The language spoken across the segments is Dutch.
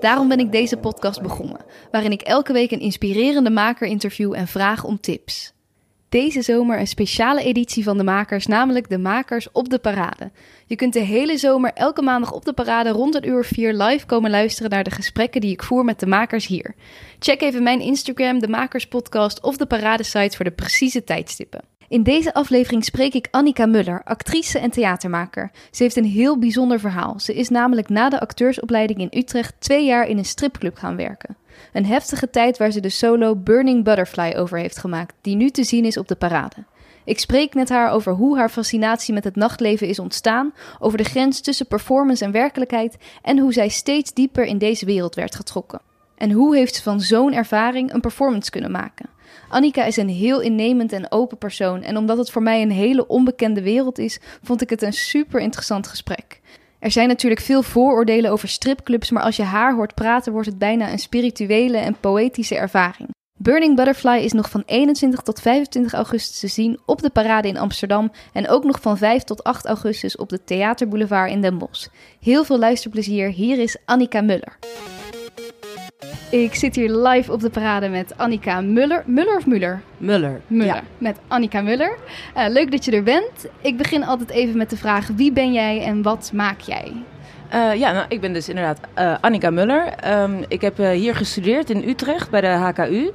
Daarom ben ik deze podcast begonnen, waarin ik elke week een inspirerende maker interview en vraag om tips. Deze zomer een speciale editie van de makers, namelijk de makers op de parade. Je kunt de hele zomer elke maandag op de parade rond een uur vier live komen luisteren naar de gesprekken die ik voer met de makers hier. Check even mijn Instagram, de Makers Podcast of de parade sites voor de precieze tijdstippen. In deze aflevering spreek ik Annika Muller, actrice en theatermaker. Ze heeft een heel bijzonder verhaal. Ze is namelijk na de acteursopleiding in Utrecht twee jaar in een stripclub gaan werken. Een heftige tijd waar ze de solo Burning Butterfly over heeft gemaakt, die nu te zien is op de parade. Ik spreek met haar over hoe haar fascinatie met het nachtleven is ontstaan, over de grens tussen performance en werkelijkheid en hoe zij steeds dieper in deze wereld werd getrokken. En hoe heeft ze van zo'n ervaring een performance kunnen maken? Annika is een heel innemend en open persoon en omdat het voor mij een hele onbekende wereld is, vond ik het een super interessant gesprek. Er zijn natuurlijk veel vooroordelen over stripclubs, maar als je haar hoort praten, wordt het bijna een spirituele en poëtische ervaring. Burning Butterfly is nog van 21 tot 25 augustus te zien op de parade in Amsterdam en ook nog van 5 tot 8 augustus op de Theaterboulevard in Den Bosch. Heel veel luisterplezier, hier is Annika Muller. Ik zit hier live op de parade met Annika Muller. Muller of Muller? Muller. Muller. Ja. Met Annika Muller. Uh, leuk dat je er bent. Ik begin altijd even met de vraag: wie ben jij en wat maak jij? Uh, ja, nou, ik ben dus inderdaad uh, Annika Muller. Um, ik heb hier gestudeerd in Utrecht bij de HKU.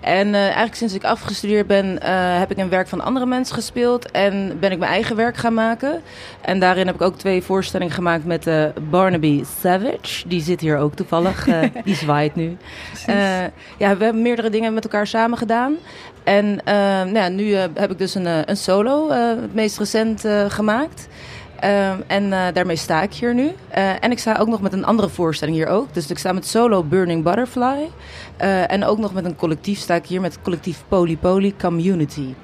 En eigenlijk sinds ik afgestudeerd ben, heb ik een werk van andere mensen gespeeld. En ben ik mijn eigen werk gaan maken. En daarin heb ik ook twee voorstellingen gemaakt met Barnaby Savage. Die zit hier ook toevallig. die zwaait nu. ja, we hebben meerdere dingen met elkaar samen gedaan. En nou ja, nu heb ik dus een, een solo, het meest recent, gemaakt. Uh, en uh, daarmee sta ik hier nu. Uh, en ik sta ook nog met een andere voorstelling hier ook. Dus ik sta met solo Burning Butterfly. en ook nog met een collectief sta ik hier met het collectief Poly Poly Community.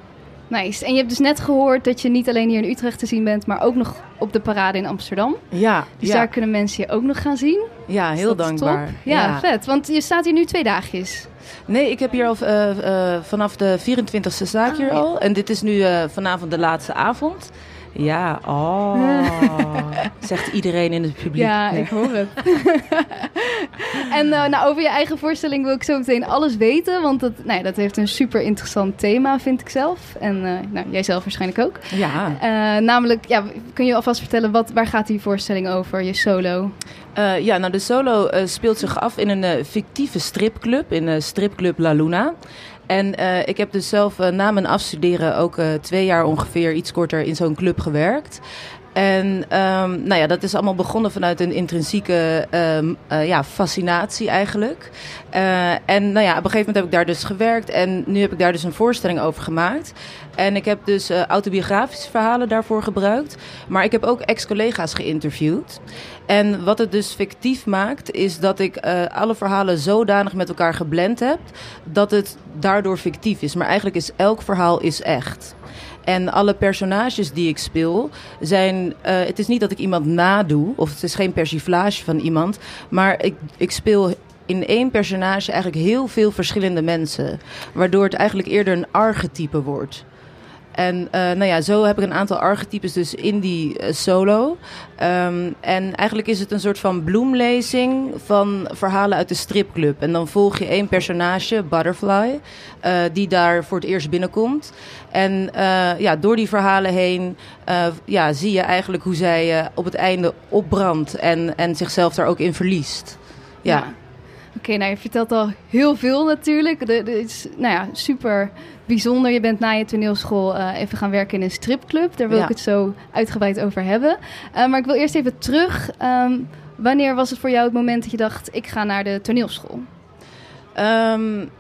Nice. En je hebt dus net gehoord dat je niet alleen hier in Utrecht te zien bent, maar ook nog op de parade in Amsterdam. Ja. Dus ja. daar kunnen mensen je ook nog gaan zien. Ja, heel dus dankbaar. Ja, ja, vet. Want je staat hier nu twee dagjes. Nee, ik heb hier al vanaf de 24e sta ik hier Ah, al. En dit is nu vanavond de laatste avond. Ja, oh. Zegt iedereen in het publiek. Ja, Nee. ik hoor het. en uh, nou, over je eigen voorstelling wil ik zo meteen alles weten. Want dat, nou ja, dat heeft een super interessant thema, vind ik zelf. En uh, nou, jij zelf waarschijnlijk ook. Ja. Uh, namelijk, ja, kun je alvast vertellen, wat, waar gaat die voorstelling over, je solo? Uh, ja, nou de solo uh, speelt zich af in een uh, fictieve stripclub, in stripclub La Luna. En uh, ik heb dus zelf uh, na mijn afstuderen ook uh, twee jaar ongeveer iets korter in zo'n club gewerkt. En um, nou ja, dat is allemaal begonnen vanuit een intrinsieke um, uh, ja, fascinatie eigenlijk. Uh, en nou ja, op een gegeven moment heb ik daar dus gewerkt en nu heb ik daar dus een voorstelling over gemaakt. En ik heb dus uh, autobiografische verhalen daarvoor gebruikt. Maar ik heb ook ex-collega's geïnterviewd. En wat het dus fictief maakt, is dat ik alle verhalen zodanig met elkaar geblend heb... dat het daardoor fictief is. Maar eigenlijk is elk verhaal is echt. En alle personages die ik speel zijn. Uh, het is niet dat ik iemand nadoe, of het is geen persiflage van iemand. Maar ik, ik speel in één personage eigenlijk heel veel verschillende mensen. Waardoor het eigenlijk eerder een archetype wordt. En uh, nou ja, zo heb ik een aantal archetypes dus in die uh, solo. Um, en eigenlijk is het een soort van bloemlezing van verhalen uit de stripclub. En dan volg je één personage, Butterfly, uh, die daar voor het eerst binnenkomt. En ja, door die verhalen heen ja, zie je eigenlijk hoe zij op het einde opbrandt en, en zichzelf daar ook in verliest. Ja. Oké, okay, nou je vertelt al heel veel natuurlijk. Het is nou ja, super bijzonder. Je bent na je toneelschool uh, even gaan werken in een stripclub. Daar wil Ja. ik het zo uitgebreid over hebben. Uh, maar ik wil eerst even terug. Um, wanneer was het voor jou het moment dat je dacht, ik ga naar de toneelschool? Um,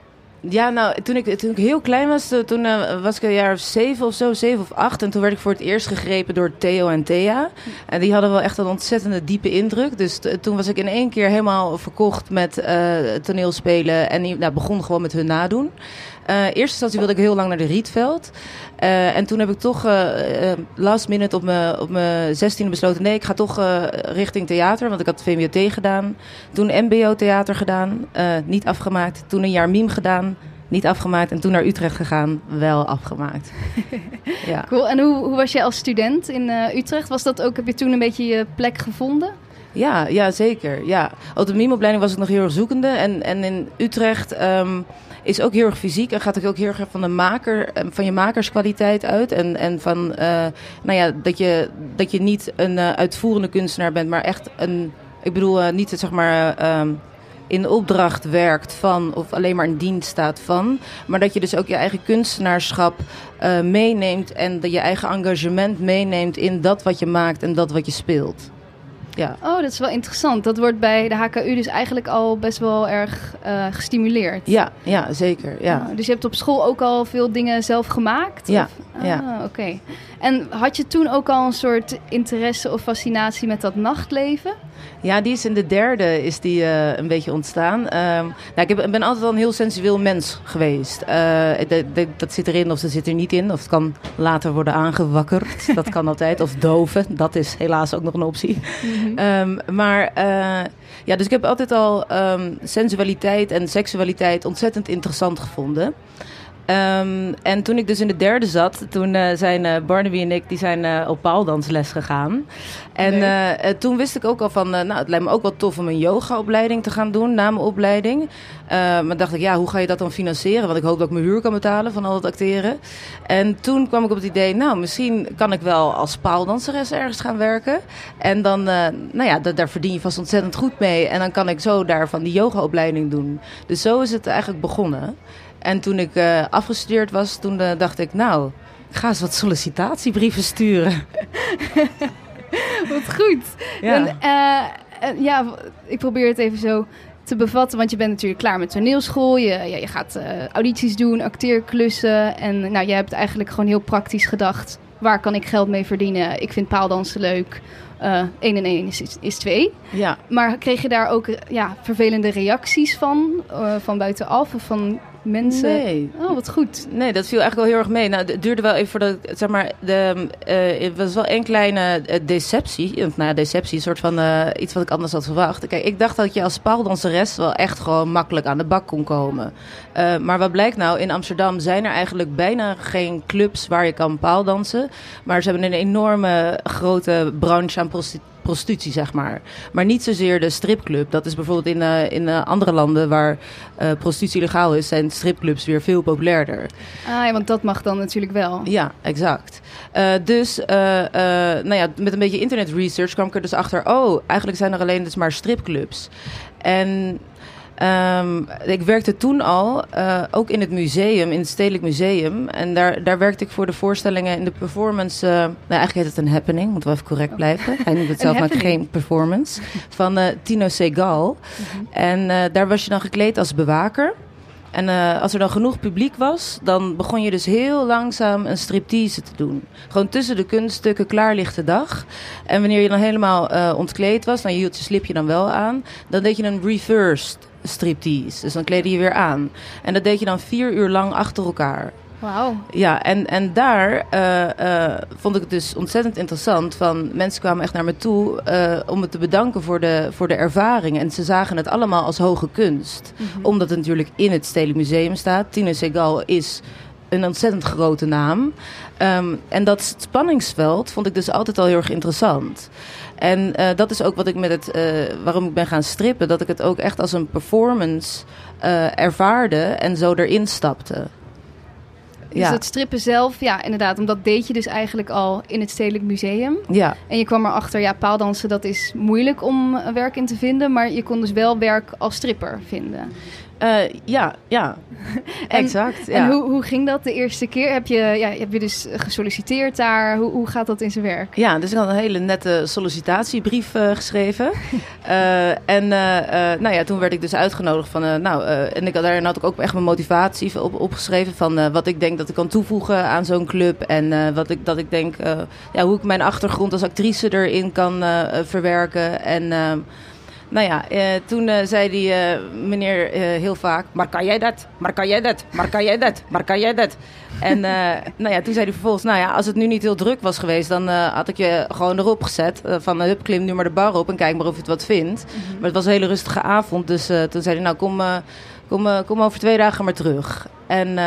ja, nou, toen ik, toen ik heel klein was, toen uh, was ik een jaar of zeven of zo, zeven of acht. En toen werd ik voor het eerst gegrepen door Theo en Thea. En die hadden wel echt een ontzettende diepe indruk. Dus toen was ik in één keer helemaal verkocht met uh, toneelspelen. En nou, begon gewoon met hun nadoen. Uh, eerste instantie wilde ik heel lang naar de Rietveld. Uh, en toen heb ik toch uh, last minute op mijn op mijn zestiende besloten... nee, ik ga toch richting theater, want ik had VMBOT gedaan. Toen MBO theater gedaan, niet afgemaakt. Toen een jaar mime gedaan, niet afgemaakt. En toen naar Utrecht gegaan, wel afgemaakt. ja. Cool. En hoe, hoe was jij als student in Utrecht? Was dat ook, heb je toen een beetje je plek gevonden? Ja, ja zeker. Ja. Op de mime-opleiding was ik nog heel erg zoekende. En, en in Utrecht um, is ook heel erg fysiek. En gaat ook heel erg van, de maker, ehm, van je makerskwaliteit uit. En, en van, uh, nou ja, dat je, dat je niet een uh, uitvoerende kunstenaar bent, maar echt een... Ik bedoel, niet zeg maar... Um, in opdracht werkt van, of alleen maar in dienst staat van. Maar dat je dus ook je eigen kunstenaarschap meeneemt en dat je eigen engagement meeneemt in dat wat je maakt en dat wat je speelt. Ja. Oh, dat is wel interessant. Dat wordt bij de HKU dus eigenlijk al best wel erg uh, gestimuleerd. Ja, ja zeker. Ja. Oh, dus je hebt op school ook al veel dingen zelf gemaakt? Ja. Of? ja. Ah, oké. En had je toen ook al een soort interesse of fascinatie met dat nachtleven? Ja, die is in de derde is die, uh, een beetje ontstaan. Uh, nou, ik heb, ben altijd al een heel sensueel mens geweest. Uh, de, de, dat zit erin of dat zit er niet in. Of het kan later worden aangewakkerd. dat kan altijd. Of doven. Dat is helaas ook nog een optie. Mm -hmm. um, maar uh, ja, dus ik heb altijd al um, sensualiteit en seksualiteit ontzettend interessant gevonden. Um, en toen ik dus in de derde zat, toen uh, zijn uh, Barnaby en ik die zijn uh, op paaldansles gegaan. En nee. toen wist ik ook al van, nou, het lijkt me ook wel tof om een yogaopleiding te gaan doen na mijn opleiding. maar dacht ik, ja, hoe ga je dat dan financieren? Want ik hoop dat ik mijn huur kan betalen van al het acteren. En toen kwam ik op het idee, nou, misschien kan ik wel als paaldanseres ergens gaan werken. En dan, nou ja, daar verdien je vast ontzettend goed mee. En dan kan ik zo daarvan die yogaopleiding doen. Dus zo is het eigenlijk begonnen. En toen ik uh, afgestudeerd was, toen uh, dacht ik, nou, ik ga eens wat sollicitatiebrieven sturen. wat goed. Ja. En, uh, ja, ik probeer het even zo te bevatten, want je bent natuurlijk klaar met toneelschool. Je, ja, je gaat audities doen, acteerklussen. En nou, je hebt eigenlijk gewoon heel praktisch gedacht, waar kan ik geld mee verdienen? Ik vind paaldansen leuk. 1 en 1 is, is 2. Ja. Maar kreeg je daar ook ja, vervelende reacties van? van buitenaf? Of van mensen. Nee. Oh, wat goed. Nee, dat viel eigenlijk wel heel erg mee. Nou, het duurde wel even voordat, zeg maar, de, uh, het was wel een kleine uh, deceptie. Nou deceptie, een soort van uh, iets wat ik anders had verwacht. Kijk, ik dacht dat je als paaldanseres wel echt gewoon makkelijk aan de bak kon komen. maar wat blijkt nou, in Amsterdam zijn er eigenlijk bijna geen clubs waar je kan paaldansen. Maar ze hebben een enorme grote branche aan prostitutie prostitutie, zeg maar. Maar niet zozeer de stripclub. Dat is bijvoorbeeld in, uh, in uh, andere landen waar uh, prostitutie legaal is, zijn stripclubs weer veel populairder. Ah ja, want dat mag dan natuurlijk wel. Ja, exact. dus nou ja, met een beetje internet research kwam ik er dus achter, oh, eigenlijk zijn er alleen dus maar stripclubs. En Um, ik werkte toen al, uh, ook in het museum, in het Stedelijk Museum. En daar, daar werkte ik voor de voorstellingen in de performance. Uh, nou, eigenlijk heet het een happening, moeten we even correct blijven. Hij noemt het zelf maar geen performance. Van uh, Tino Segal. -hmm. En daar was je dan gekleed als bewaker. En uh, als er dan genoeg publiek was, dan begon je dus heel langzaam een striptease te doen. Gewoon tussen de kunststukken klaar ligt de dag. En wanneer je dan helemaal uh, ontkleed was, dan hield je slipje dan wel aan. Dan deed je een reversed striptease. Dus dan kleedde je weer aan. En dat deed je dan vier uur lang achter elkaar. Wauw. Ja, en, en daar uh, uh, vond ik het dus ontzettend interessant. Van, mensen kwamen echt naar me toe uh, om me te bedanken voor de, voor de ervaring. En ze zagen het allemaal als hoge kunst. Mm -hmm. Omdat het natuurlijk in het Stedelijk Museum staat. Tine Segal is een ontzettend grote naam. Um, en dat spanningsveld vond ik dus altijd al heel erg interessant. En uh, dat is ook wat ik met het, uh, waarom ik ben gaan strippen, dat ik het ook echt als een performance uh, ervaarde en zo erin stapte. Dus ja. het strippen zelf, ja, inderdaad. Omdat deed je dus eigenlijk al in het Stedelijk Museum. Ja. En je kwam erachter, ja, paaldansen, dat is moeilijk om werk in te vinden. Maar je kon dus wel werk als stripper vinden. Uh, ja, ja. en, exact. Ja. En hoe, hoe ging dat de eerste keer? Heb je, ja, heb je dus gesolliciteerd daar? Hoe, hoe gaat dat in zijn werk? Ja, dus ik had een hele nette sollicitatiebrief uh, geschreven. uh, en nou ja, toen werd ik dus uitgenodigd van, nou, en ik had daar had ik ook echt mijn motivatie op, opgeschreven van wat ik denk dat ik kan toevoegen aan zo'n club. En wat ik, dat ik denk, ja, hoe ik mijn achtergrond als actrice erin kan verwerken. En nou ja, eh, toen eh, zei die eh, meneer heel vaak... Maar kan jij dat? Maar kan jij dat? Maar kan jij dat? Maar kan jij dat? En nou ja, toen zei hij vervolgens... Nou ja, als het nu niet heel druk was geweest... dan had ik je gewoon erop gezet. van, hup, klim nu maar de bar op en kijk maar of je het wat vindt. Maar het was een hele rustige avond. Dus toen zei hij, nou kom, kom, kom over twee dagen maar terug. En...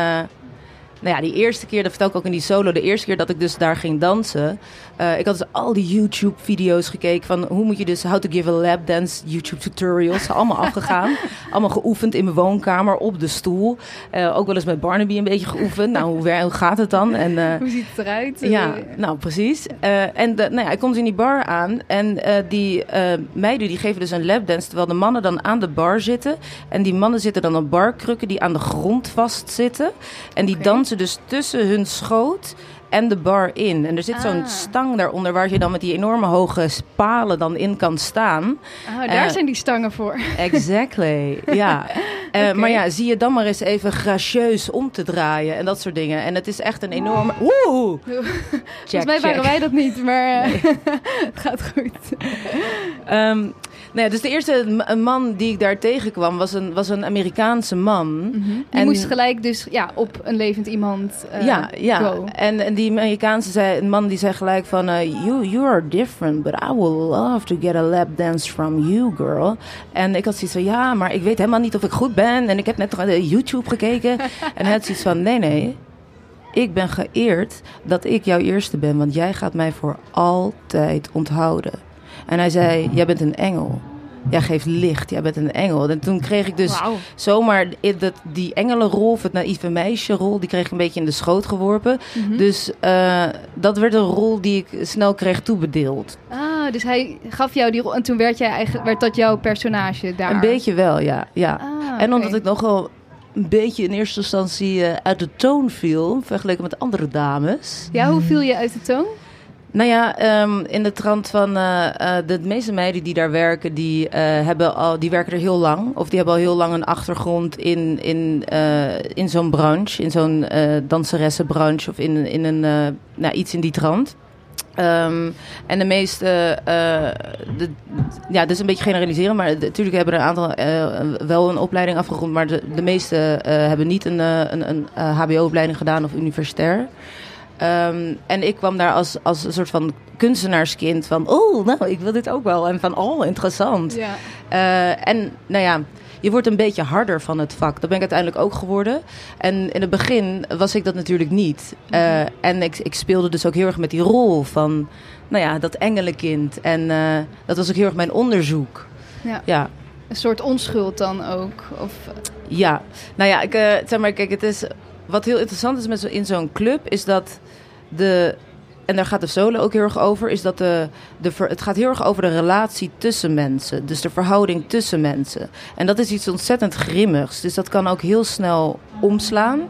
nou ja, die eerste keer, dat vertel ik ook in die solo, de eerste keer dat ik dus daar ging dansen. eh, ik had dus al die YouTube-video's gekeken van hoe moet je dus How to Give a Lap Dance YouTube-tutorials. Allemaal afgegaan. allemaal geoefend in mijn woonkamer op de stoel. Eh, ook wel eens met Barnaby een beetje geoefend. Nou, hoe, gaat het dan? En, eh, Hoe ziet het eruit? ja, nou precies. En de, nou ja, ik kom dus in die bar aan en die meiden die geven dus een lapdance terwijl de mannen dan aan de bar zitten. En die mannen zitten dan op barkrukken die aan de grond vastzitten. En die Oké. dansen dus tussen hun schoot en de bar in. En er zit zo'n Ah. stang daaronder waar je dan met die enorme hoge palen dan in kan staan. Ah, daar Eh, zijn die stangen voor. Exactly, ja. Eh. Maar ja, zie je dan maar eens even gracieus om te draaien en dat soort dingen. En het is echt een enorme... Woe! Volgens mij waren wij dat niet, maar eh, het gaat goed. Ehm, dus de eerste man die ik daar tegenkwam was een, was een Amerikaanse man. Je En- moest gelijk dus ja, op een levend iemand eh, ja, ja. go. En, en die Amerikaanse zei, een man die zei gelijk van... eh, you, you are different, but I would love to get a lap dance from you, girl. En ik had zoiets van, ja, maar ik weet helemaal niet of ik goed ben. En ik heb net YouTube gekeken. en hij had zoiets van, nee, nee. Ik ben geëerd dat ik jouw eerste ben, want jij gaat mij voor altijd onthouden. En hij zei, jij bent een engel. Jij geeft licht, jij bent een engel. En toen kreeg ik dus zomaar dat, die engelenrol, of het naïeve meisje-rol, die kreeg ik een beetje in de schoot geworpen. Mhm. Dus eh, dat werd een rol die ik snel kreeg toebedeeld. Ah, dus hij gaf jou die rol en toen werd, jij eigenlijk, werd dat jouw personage daar? Een beetje wel, ja. ja. Ah, En omdat ik nogal een beetje in eerste instantie eh, uit de toon viel, vergeleken met andere dames. Ja, hoe viel je uit de toon? Nou ja, ehm, in de trant van eh, eh, de meeste meiden die daar werken, die, eh, hebben al, die werken er heel lang. Of die hebben al heel lang een achtergrond in, in, in zo'n branche, in zo'n danseressenbranche of in, in een, nou, iets in die trant. Ehm, en de meeste, de, ja, dus een beetje generaliseren, maar natuurlijk hebben er een aantal wel een opleiding afgerond, maar de, meeste hebben niet een, een, een HBO-opleiding gedaan of universitair. Ehm, en ik kwam daar als, als een soort van kunstenaarskind van, oh, nou, ik wil dit ook wel. En van, oh, interessant. Ja. Eh, en nou ja, je wordt een beetje harder van het vak. Dat ben ik uiteindelijk ook geworden. En in het begin was ik dat natuurlijk niet. Eh, en ik, ik speelde dus ook heel erg met die rol van, nou ja, dat engelenkind. En eh, dat was ook heel erg mijn onderzoek. Ja. Ja, Een soort onschuld dan ook. Of, ja. Nou ja, ik, zeg maar, kijk, het is, wat heel interessant is met zo, in zo'n club, is dat de... En daar gaat de solo ook heel erg over. Is dat de, de, ver- het gaat heel erg over de relatie tussen mensen. Dus de verhouding tussen mensen. En dat is iets ontzettend grimmigs. Dus dat kan ook heel snel omslaan.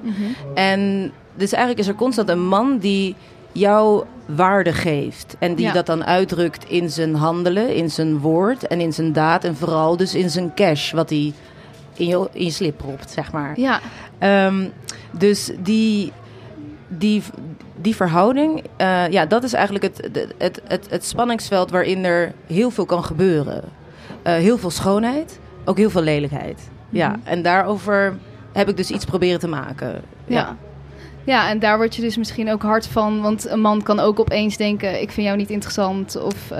En dus eigenlijk is er constant een man die jou waarde geeft. En die Ja. dat dan uitdrukt in zijn handelen, in zijn woord en in zijn daad. En vooral dus in zijn cash, wat hij in je, in je slip propt, zeg maar. ja. Ehm, dus die, die, die verhouding, eh, ja, dat is eigenlijk het, het, het, het, spanningsveld waarin er heel veel kan gebeuren. Eh, heel veel schoonheid, ook heel veel lelijkheid. Ja, Mhm. en daarover heb ik dus iets proberen te maken. Ja. Ja, en daar word je dus misschien ook hard van. Want een man kan ook opeens denken: ik vind jou niet interessant. Of eh,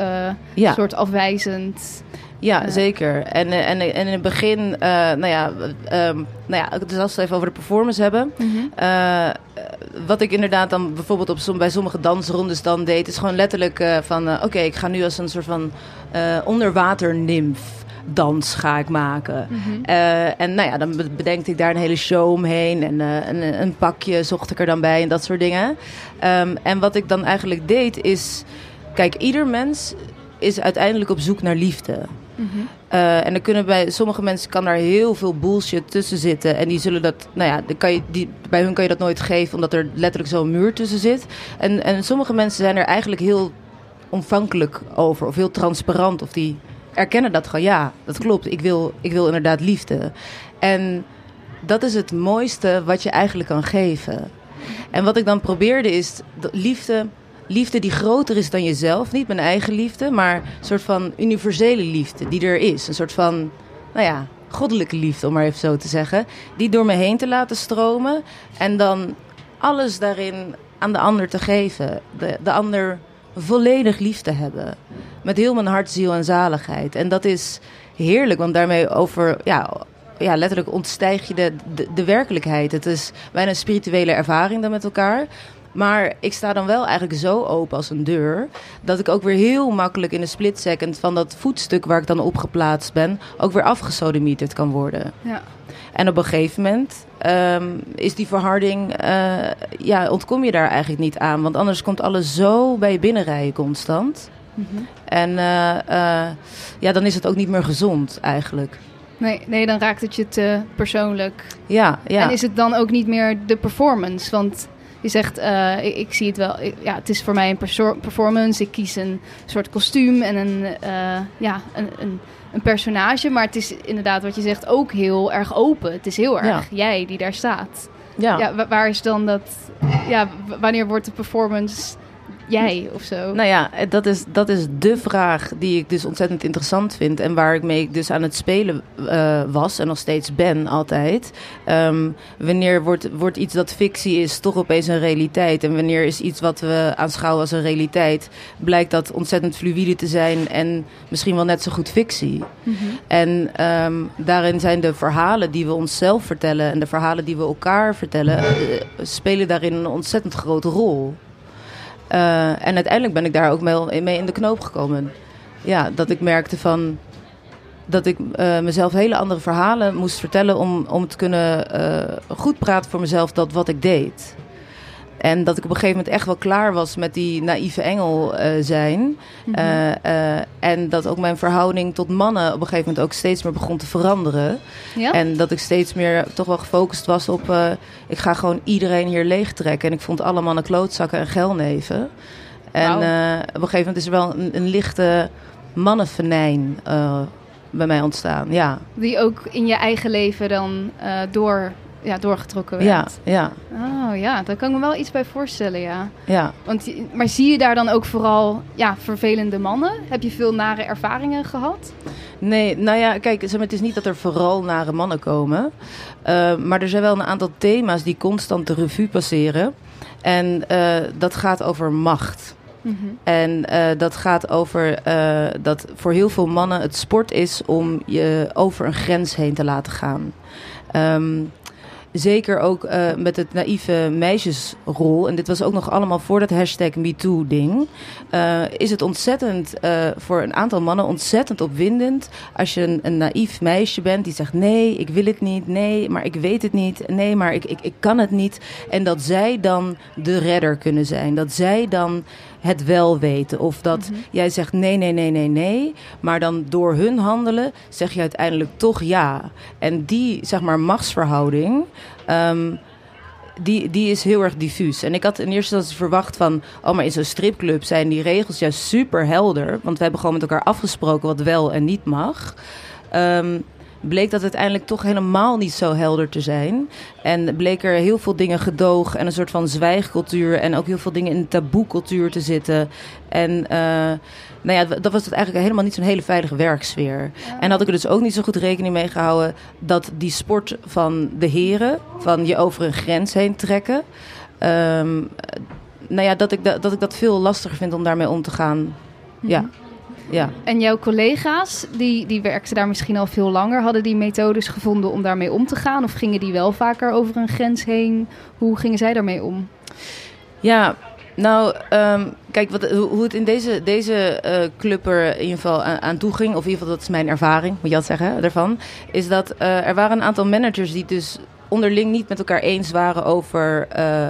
ja. een soort afwijzend. Ja, zeker. En, eh, en, en in het begin, eh, nou ja, ehm, nou ja, dus als we het even over de performance hebben. Eh, eh, wat ik inderdaad dan bijvoorbeeld op som, bij sommige dansrondes dan deed, is gewoon letterlijk van: oké, ik ga nu als een soort van onderwaternimf dans ga ik maken. Mhm. En nou ja, dan be- bedenkte ik daar een hele show omheen. En een, een pakje zocht ik er dan bij en dat soort dingen. Ehm, en wat ik dan eigenlijk deed is... Kijk, ieder mens is uiteindelijk op zoek naar liefde. Mhm. Eh, en er kunnen bij sommige mensen kan daar heel veel bullshit tussen zitten. En die zullen dat, nou ja, dan kan je, die, bij hun kan je dat nooit geven, omdat er letterlijk zo'n muur tussen zit. En, en sommige mensen zijn er eigenlijk heel ontvankelijk over, of heel transparant. Of die erkennen dat gewoon, ja, dat klopt. Ik wil, ik wil inderdaad liefde. En dat is het mooiste wat je eigenlijk kan geven. En wat ik dan probeerde is de liefde liefde die groter is dan jezelf. Niet mijn eigen liefde, maar een soort van universele liefde die er is. Een soort van, nou ja, goddelijke liefde, om maar even zo te zeggen. Die door me heen te laten stromen. En dan alles daarin aan de ander te geven. De, de ander volledig lief te hebben. Met heel mijn hart, ziel en zaligheid. En dat is heerlijk, want daarmee over, ja, ja, letterlijk ontstijg je de, de, de werkelijkheid. Het is bijna een spirituele ervaring dan met elkaar. Maar ik sta dan wel eigenlijk zo open als een deur. Dat ik ook weer heel makkelijk in een split second van dat voetstuk waar ik dan op geplaatst ben. ook weer afgesodemieterd kan worden. Ja. En op een gegeven moment ehm, is die verharding. eh, ja, ontkom je daar eigenlijk niet aan. Want anders komt alles zo bij je binnenrijden constant. Mhm. En eh, eh, ja, dan is het ook niet meer gezond eigenlijk. Nee, nee, dan raakt het je te persoonlijk. Ja, ja. En is het dan ook niet meer de performance? Want je zegt, eh, ik, ik zie het wel, ik- ja, het is voor mij een performance. Ik kies een soort kostuum en een, eh, ja, een, een, een personage. Maar het is inderdaad wat je zegt ook heel erg open. Het is heel erg jij die daar staat. ja. Ja, wa- waar is dan dat, ja, wanneer wordt de performance jij of zo? Nou ja, dat is, dat is de vraag die ik dus ontzettend interessant vind. En waar ik mee dus aan het spelen eh, was en nog steeds ben altijd. Ehm, wanneer wordt, wordt iets dat fictie is toch opeens een realiteit? En wanneer is iets wat we aanschouwen als een realiteit... blijkt dat ontzettend fluïde te zijn en misschien wel net zo goed fictie. Mhm. En ehm, daarin zijn de verhalen die we onszelf vertellen... en de verhalen die we elkaar vertellen... eh, spelen daarin een ontzettend grote rol. Eh, en uiteindelijk ben ik daar ook mee, in de knoop gekomen. Ja, dat ik merkte van dat ik eh, mezelf hele andere verhalen moest vertellen om, om te kunnen eh, goed praten voor mezelf dat wat ik deed. En dat ik op een gegeven moment echt wel klaar was met die naïeve engel eh, zijn. Mhm. Eh, eh, en dat ook mijn verhouding tot mannen op een gegeven moment ook steeds meer begon te veranderen. ja? En dat ik steeds meer toch wel gefocust was op... ik ga gewoon iedereen hier leegtrekken. En ik vond alle mannen klootzakken en geilneven. En op een gegeven moment is er wel een, een lichte mannenvenijn bij mij ontstaan. Ja, Die ook in je eigen leven dan door, ja, doorgetrokken ja, werd. ja, Oh ja, daar kan ik me wel iets bij voorstellen, ja. ja. Want, maar zie je daar dan ook vooral ja, vervelende mannen? Heb je veel nare ervaringen gehad? Nee, nou ja, kijk, het is niet dat er vooral nare mannen komen. Eh, maar er zijn wel een aantal thema's die constant de revue passeren. En eh, dat gaat over macht. En eh, dat gaat over dat voor heel veel mannen het sport is om je over een grens heen te laten gaan. Ehm, zeker ook eh, met het naïeve meisjesrol. En dit was ook nog allemaal voor dat hashtag MeToo-ding. eh, is het ontzettend eh, voor een aantal mannen ontzettend opwindend. Als je een, een naïef meisje bent die zegt: Nee, ik wil het niet. Nee, maar ik weet het niet. Nee, maar ik, ik, ik kan het niet. En dat zij dan de redder kunnen zijn. Dat zij dan het wel weten. Of dat jij zegt nee, nee, nee, nee, nee. Maar dan door hun handelen zeg je uiteindelijk toch ja. En die, zeg maar, machtsverhouding. ehm, die, die is heel erg diffuus. En ik had in eerste instantie verwacht van... oh, maar in zo'n stripclub zijn die regels juist super helder. Want we hebben gewoon met elkaar afgesproken wat wel en niet mag. Ehm, bleek dat uiteindelijk toch helemaal niet zo helder te zijn. En bleek er heel veel dingen gedoog en een soort van zwijgcultuur... en ook heel veel dingen in de taboecultuur te zitten. En eh, nou ja, dat was het eigenlijk helemaal niet zo'n hele veilige werksfeer. En had ik er dus ook niet zo goed rekening mee gehouden... dat die sport van de heren, van je over een grens heen trekken... ehm, nou ja, dat ik, da- dat ik dat veel lastiger vind om daarmee om te gaan. Ja, ja. En jouw collega's, die, die werkten daar misschien al veel langer, hadden die methodes gevonden om daarmee om te gaan? Of gingen die wel vaker over een grens heen? Hoe gingen zij daarmee om? Ja, nou, ehm, kijk, wat, hoe het in deze, deze eh, club er in ieder geval aan, aan toe ging, of in ieder geval dat is mijn ervaring, moet je dat zeggen, daarvan, is dat eh, er waren een aantal managers die dus onderling niet met elkaar eens waren over eh,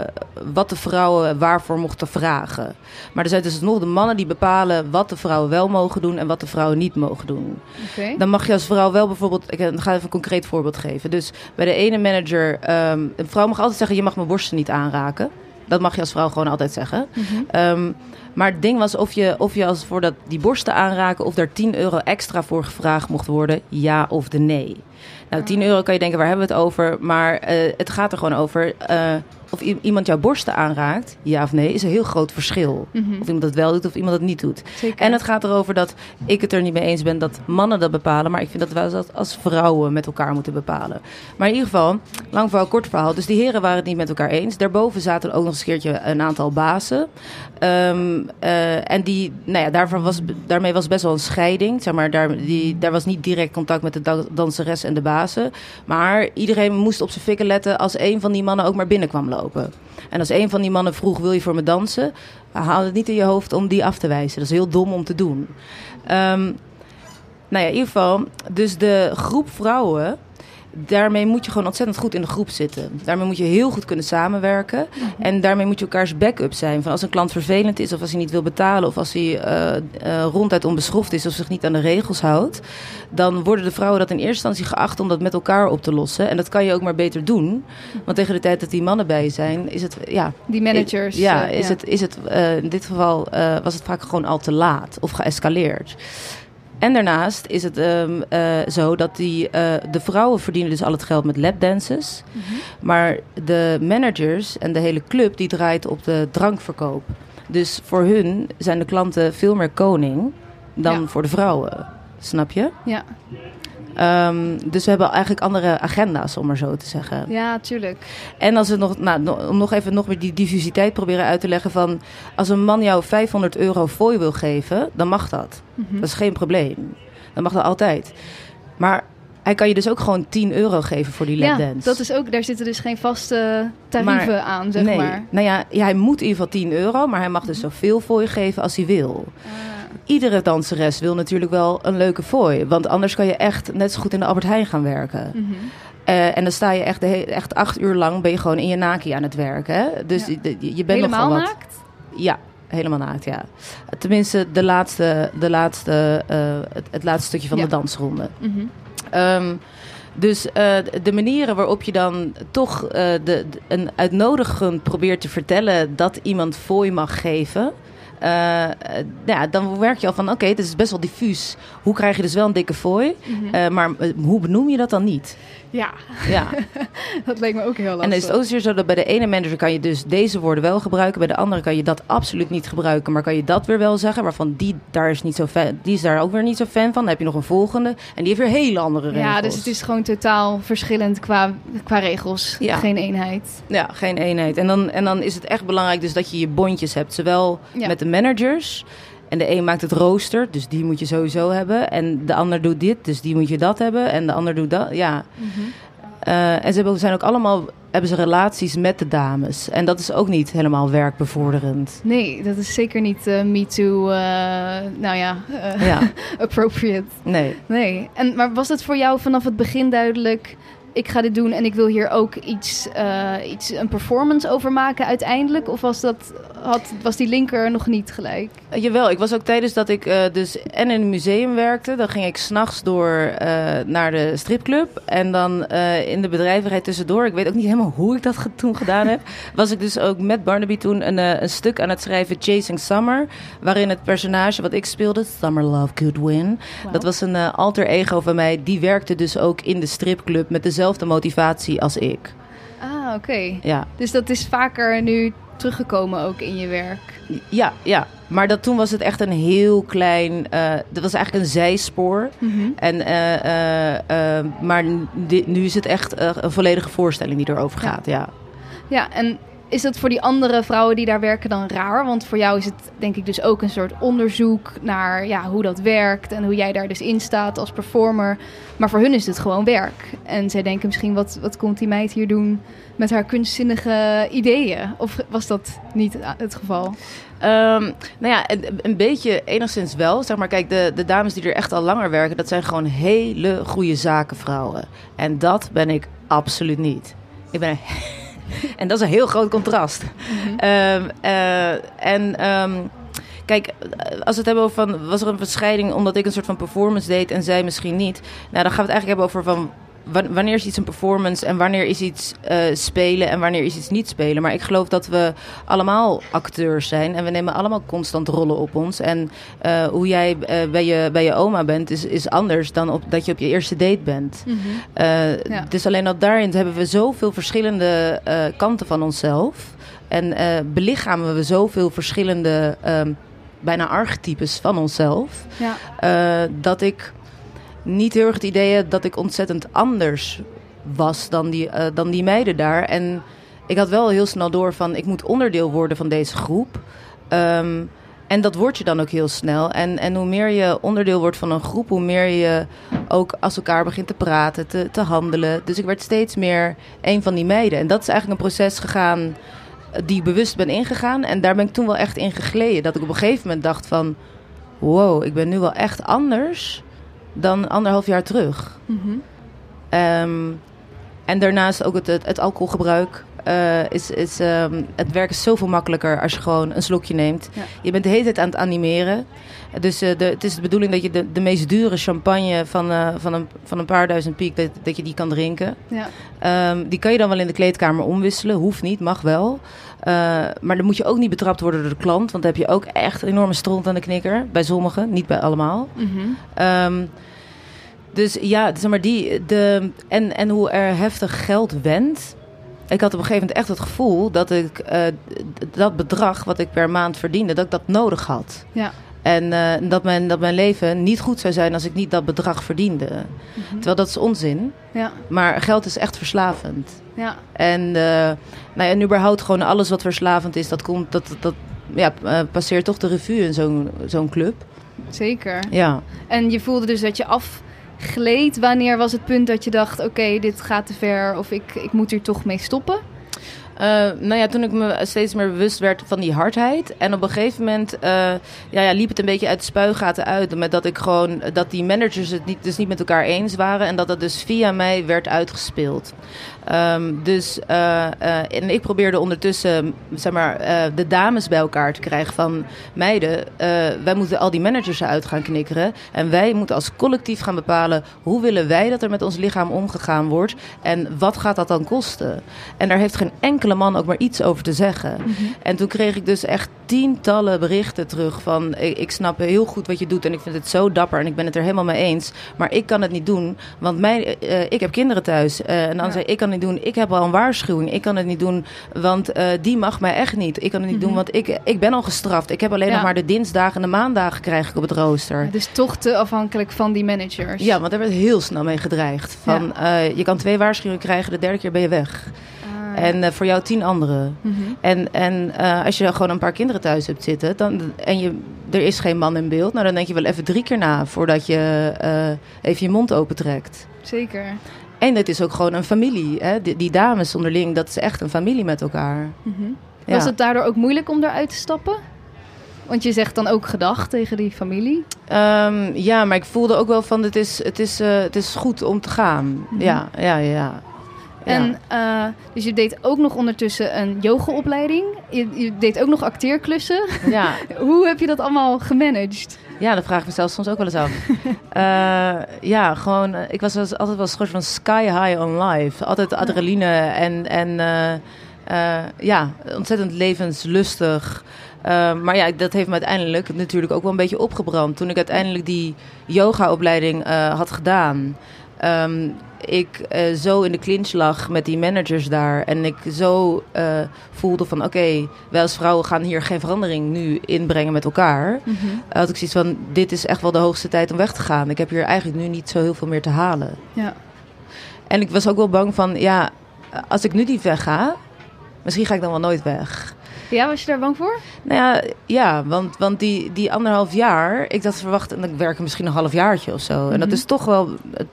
wat de vrouwen waarvoor mochten vragen. Maar er zijn dus nog de mannen die bepalen wat de vrouwen wel mogen doen en wat de vrouwen niet mogen doen. Dan mag je als vrouw wel bijvoorbeeld, ik ga even een concreet voorbeeld geven. Dus bij de ene manager, ehm, een vrouw mag altijd zeggen: je mag mijn borsten niet aanraken. Dat mag je als vrouw gewoon altijd zeggen. Mhm. Ehm, maar het ding was of je, of je als voor dat, die borsten aanraken... of daar 10 euro extra voor gevraagd mocht worden, ja of de nee. Nou, 10 euro kan je denken, waar hebben we het over? Maar eh, het gaat er gewoon over... eh, of iemand jouw borsten aanraakt, ja of nee, is een heel groot verschil. Mhm. Of iemand dat wel doet of iemand dat niet doet. Zeker. En het gaat erover dat ik het er niet mee eens ben dat mannen dat bepalen. Maar ik vind dat wij dat als vrouwen met elkaar moeten bepalen. Maar in ieder geval, lang verhaal, kort verhaal. Dus die heren waren het niet met elkaar eens. Daarboven zaten ook nog eens een keertje een aantal bazen. Ehm, eh, en die, nou ja, daarvan was, daarmee was best wel een scheiding. Zeg maar, daar, die, daar was niet direct contact met de dan- danseres en de bazen. Maar iedereen moest op zijn fikken letten als een van die mannen ook maar binnen kwam En als een van die mannen vroeg, wil je voor me dansen? Haal het niet in je hoofd om die af te wijzen. Dat is heel dom om te doen. Ehm, nou ja, in ieder geval, dus de groep vrouwen, daarmee moet je gewoon ontzettend goed in de groep zitten. Daarmee moet je heel goed kunnen samenwerken. En daarmee moet je elkaars backup zijn. Van als een klant vervelend is, of als hij niet wil betalen, of als hij eh, eh, ronduit onbeschroefd is, of zich niet aan de regels houdt, dan worden de vrouwen dat in eerste instantie geacht om dat met elkaar op te lossen. En dat kan je ook maar beter doen. Want tegen de tijd dat die mannen bij je zijn, is het, ja, Die managers. ja, eh, is Het, is het, eh, in dit geval was het vaak gewoon al te laat of geëscaleerd. En daarnaast is het ehm, eh, zo dat die, eh, de vrouwen verdienen dus al het geld met lapdances. Mhm. Maar de managers en de hele club die draait op de drankverkoop. Dus voor hun zijn de klanten veel meer koning dan Ja. voor de vrouwen. Snap je? Ja. Ehm, dus we hebben eigenlijk andere agenda's, om maar zo te zeggen. ja, tuurlijk. En als we nog, nou, no- om nog even nog meer die diversiteit proberen uit te leggen van... als een man jou 500 euro fooi wil geven, dan mag dat. Mhm. Dat is geen probleem. Dan mag dat altijd. Maar hij kan je dus ook gewoon 10 euro geven voor die Ja, lapdance. dat is ook, daar zitten dus geen vaste tarieven Maar- aan, zeg nee. maar. Nou ja, ja, hij moet in ieder geval 10 euro, maar hij mag dus zoveel fooi geven als hij wil. Iedere danseres wil natuurlijk wel een leuke fooi. Want anders kan je echt net zo goed in de Albert Heijn gaan werken. Mhm. Eh, en dan sta je echt, de echt acht uur lang ben je gewoon in je naki aan het werken. Hè? Dus Ja. je, bent Helemaal nogal wat. naakt? Ja, helemaal naakt, ja. Tenminste, de laatste, de laatste, eh, het, het laatste stukje van Ja. de dansronde. Mhm. Ehm, dus eh, de manieren waarop je dan toch de, de- een uitnodigend probeert te vertellen dat iemand fooi mag geven. Eh, ja, dan werk je al van, oké, dit is best wel diffuus. Hoe krijg je dus wel een dikke fooi? Mhm. Eh, maar eh, hoe benoem je dat dan niet? Ja, Ja. dat leek me ook heel lastig. En dan is het ook weer zo dat bij de ene manager kan je dus deze woorden wel gebruiken. Bij de andere kan je dat absoluut niet gebruiken. Maar kan je dat weer wel zeggen. Waarvan die daar is, niet zo fan, die is daar ook weer niet zo fan van. Dan heb je nog een volgende. En die heeft weer hele andere regels. Ja, dus het is gewoon totaal verschillend qua, qua regels. Ja. Geen eenheid. Ja, geen eenheid. En dan, en dan is het echt belangrijk dus dat je je bondjes hebt. Zowel Ja. met de managers. En de een maakt het rooster, dus die moet je sowieso hebben. En de ander doet dit, dus die moet je dat hebben. En de ander doet dat, ja. Eh, en ze hebben, zijn ook allemaal, hebben ze relaties met de dames. En dat is ook niet helemaal werkbevorderend. Nee, dat is zeker niet eh me too, eh, nou ja, Ja, appropriate. nee. Nee. En, maar was het voor jou vanaf het begin duidelijk... ik ga dit doen en ik wil hier ook iets, eh, iets een performance over maken uiteindelijk? Of was, dat, had, was die linker nog niet gelijk? Eh, jawel, ik was ook tijdens dat ik eh, dus en in een museum werkte. Dan ging ik s'nachts door naar de stripclub. En dan in de bedrijvigheid tussendoor. Ik weet ook niet helemaal hoe ik dat toen gedaan heb. Was ik dus ook met Barnaby toen een, een stuk aan het schrijven, Chasing Summer. Waarin het personage wat ik speelde, Summer Love Goodwin. Dat was een alter ego van mij. Die werkte dus ook in de stripclub met dezelfde motivatie als ik. Ah, oké. Ja, Dus dat is vaker nu teruggekomen ook in je werk. ja, ja. Maar dat, toen was het echt een heel klein... eh dat was eigenlijk een zijspoor. En, eh, eh, eh, maar nu is het echt een volledige voorstelling die erover Ja. gaat. Ja. Ja, en is dat voor die andere vrouwen die daar werken dan raar? Want voor jou is het denk ik dus ook een soort onderzoek naar ja, hoe dat werkt en hoe jij daar dus in staat als performer. Maar voor hun is het gewoon werk. En zij denken misschien, wat, wat komt die meid hier doen met haar kunstzinnige ideeën? Of was dat niet het geval? Ehm, nou ja, een, een beetje enigszins wel. Zeg maar, kijk, de, de dames die er echt al langer werken, dat zijn gewoon hele goede zakenvrouwen. En dat ben ik absoluut niet. Ik ben. En dat is een heel groot contrast. Ehm, eh, en. ehm, Kijk, als we het hebben over van, was er een verscheiding omdat ik een soort van performance deed en zij misschien niet. Nou, dan gaan we het eigenlijk hebben over van, wanneer is iets een performance en wanneer is iets uh, spelen en wanneer is iets niet spelen. Maar ik geloof dat we allemaal acteurs zijn en we nemen allemaal constant rollen op ons. En uh, hoe jij uh, bij, je, bij je oma bent is, is anders dan op, dat je op je eerste date bent. Mm -hmm. ja. Dus alleen al daarin hebben we zoveel verschillende kanten van onszelf. En belichamen we zoveel verschillende, um, bijna archetypes van onszelf. Ja. dat ik niet heel erg het idee dat ik ontzettend anders was dan die, uh, dan die meiden daar. En ik had wel heel snel door van ik moet onderdeel worden van deze groep. Um, en dat word je dan ook heel snel. En, en hoe meer je onderdeel wordt van een groep, hoe meer je ook als elkaar begint te praten, te, te handelen. Dus ik werd steeds meer een van die meiden. En dat is eigenlijk een proces gegaan eh, die ik bewust ben ingegaan. En daar ben ik toen wel echt in gegleden. Dat ik op een gegeven moment dacht van... Wow, ik ben nu wel echt anders dan anderhalf jaar terug. Mm en daarnaast ook het, het, alcoholgebruik. Uh, is, is, um, het werk is zoveel makkelijker als je gewoon een slokje neemt. Je bent de hele tijd aan het animeren. Dus uh, de, het is de bedoeling dat je de, de meest dure champagne van, uh, van, een, van een paar duizend piek, dat, dat je die kan drinken. Ja. Um, die kan je dan wel in de kleedkamer omwisselen. Hoeft niet, mag wel. maar dan moet je ook niet betrapt worden door de klant. Want dan heb je ook echt een enorme stront aan de knikker. Bij sommigen, niet bij allemaal. Mm -hmm. Dus ja, zeg maar die, de, en, en hoe er heftig geld wendt. Ik had op een gegeven moment echt het gevoel dat ik uh, dat bedrag wat ik per maand verdiende, dat ik dat nodig had. Ja. En uh, dat, mijn, dat mijn leven niet goed zou zijn als ik niet dat bedrag verdiende. Mm -hmm. Terwijl dat is onzin. Ja. Maar geld is echt verslavend. Ja. En, uh, nou ja, en überhaupt gewoon alles wat verslavend is, dat, komt, dat, dat ja, passeert toch de revue in zo'n zo'n club. Zeker. Ja. En je voelde dus dat je af gleed? Wanneer was het punt dat je dacht: oké, dit gaat te ver of ik, ik moet hier toch mee stoppen? Uh, nou ja, toen ik me steeds meer bewust werd van die hardheid. En op een gegeven moment uh, ja, ja, liep het een beetje uit de spuigaten uit. Met dat ik gewoon dat die managers het niet, dus niet met elkaar eens waren. En dat dat dus via mij werd uitgespeeld. Um, dus, uh, en ik probeerde ondertussen zeg maar, de dames bij elkaar te krijgen van meiden. wij moeten al die managers uit gaan knikkeren. En wij moeten als collectief gaan bepalen hoe willen wij dat er met ons lichaam omgegaan wordt. En wat gaat dat dan kosten? En daar heeft geen enkele man ook maar iets over te zeggen. Mm -hmm. En toen kreeg ik dus echt tientallen berichten terug van ik, snap heel goed wat je doet en ik vind het zo dapper en ik ben het er helemaal mee eens. Maar ik kan het niet doen, want mijn, uh, ik heb kinderen thuis. En dan ja. zei ik kan het niet doen, ik heb al een waarschuwing. Ik kan het niet doen, want uh, die mag mij echt niet. Ik kan het niet mm -hmm. doen, want ik, ik ben al gestraft. Ik heb alleen ja. nog maar de dinsdagen en de maandagen krijg ik op het rooster. Ja, dus toch te afhankelijk van die managers. Ja, want daar werd heel snel mee gedreigd. Van, je kan twee waarschuwingen krijgen, de derde keer ben je weg. En uh, voor jou tien anderen. Mm -hmm. En, en uh, als je gewoon een paar kinderen thuis hebt zitten dan, en je, er is geen man in beeld, nou, dan denk je wel even drie keer na voordat je uh, even je mond opentrekt. Zeker. En het is ook gewoon een familie. Hè? Die, die dames onderling, dat is echt een familie met elkaar. Mm -hmm. ja. Was het daardoor ook moeilijk om eruit te stappen? Want je zegt dan ook gedag tegen die familie? Um, ja, maar ik voelde ook wel van het is, het is, uh, het is goed om te gaan. Mm -hmm. Ja, ja, ja. En uh, dus je deed ook nog ondertussen een yogaopleiding. Je, je deed ook nog acteerklussen. Ja. Hoe heb je dat allemaal gemanaged? Ja, dat vraag ik mezelf soms ook wel eens af. uh, ja, gewoon, uh, ik was altijd wel een soort van sky high on life. Altijd adrenaline en, en uh, ja, ontzettend levenslustig. maar ja, dat heeft me uiteindelijk natuurlijk ook wel een beetje opgebrand. Toen ik uiteindelijk die yogaopleiding had gedaan... Um, ik uh, zo in de clinch lag met die managers daar. En ik zo uh, voelde van oké, okay, wij als vrouwen gaan hier geen verandering nu inbrengen met elkaar. Mm -hmm. Had ik zoiets van, dit is echt wel de hoogste tijd om weg te gaan. Ik heb hier eigenlijk nu niet zo heel veel meer te halen. Ja. En ik was ook wel bang van, ja, als ik nu niet wegga, misschien ga ik dan wel nooit weg. Ja, was je daar bang voor? Nou ja, ja want, want die, die anderhalf jaar, ik dacht verwacht, en ik werk misschien een half jaartje of zo. Mm -hmm. En dat mhm. is toch wel,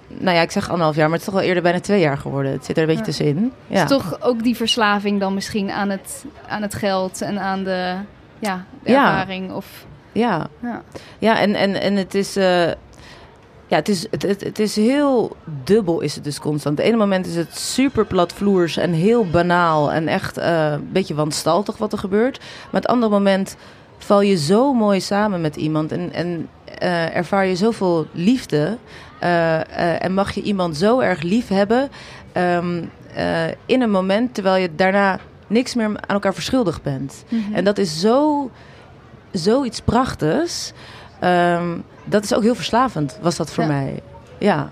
nou ja, ik zeg anderhalf jaar, maar het is toch wel eerder bijna twee jaar geworden. Het zit er een beetje ja. tussenin. Ja. Is toch ook die verslaving dan misschien aan het, aan het geld en aan de, ja, de ervaring? Of... Ja. ja, ja. en, en, en het is. Uh, ja, het is, het, het, het, is heel dubbel is het dus constant. Het ene moment is het super platvloers en heel banaal en echt uh, een beetje wanstaltig wat er gebeurt. Maar het andere moment val je zo mooi samen met iemand. En, en, eh, ervaar je zoveel liefde. eh, eh, en mag je iemand zo erg lief hebben. ehm, eh, in een moment terwijl je daarna niks meer aan elkaar verschuldigd bent. Mhm. En dat is zo, zoiets prachtigs. Ehm, dat is ook heel verslavend, was dat voor Ja. mij. Ja.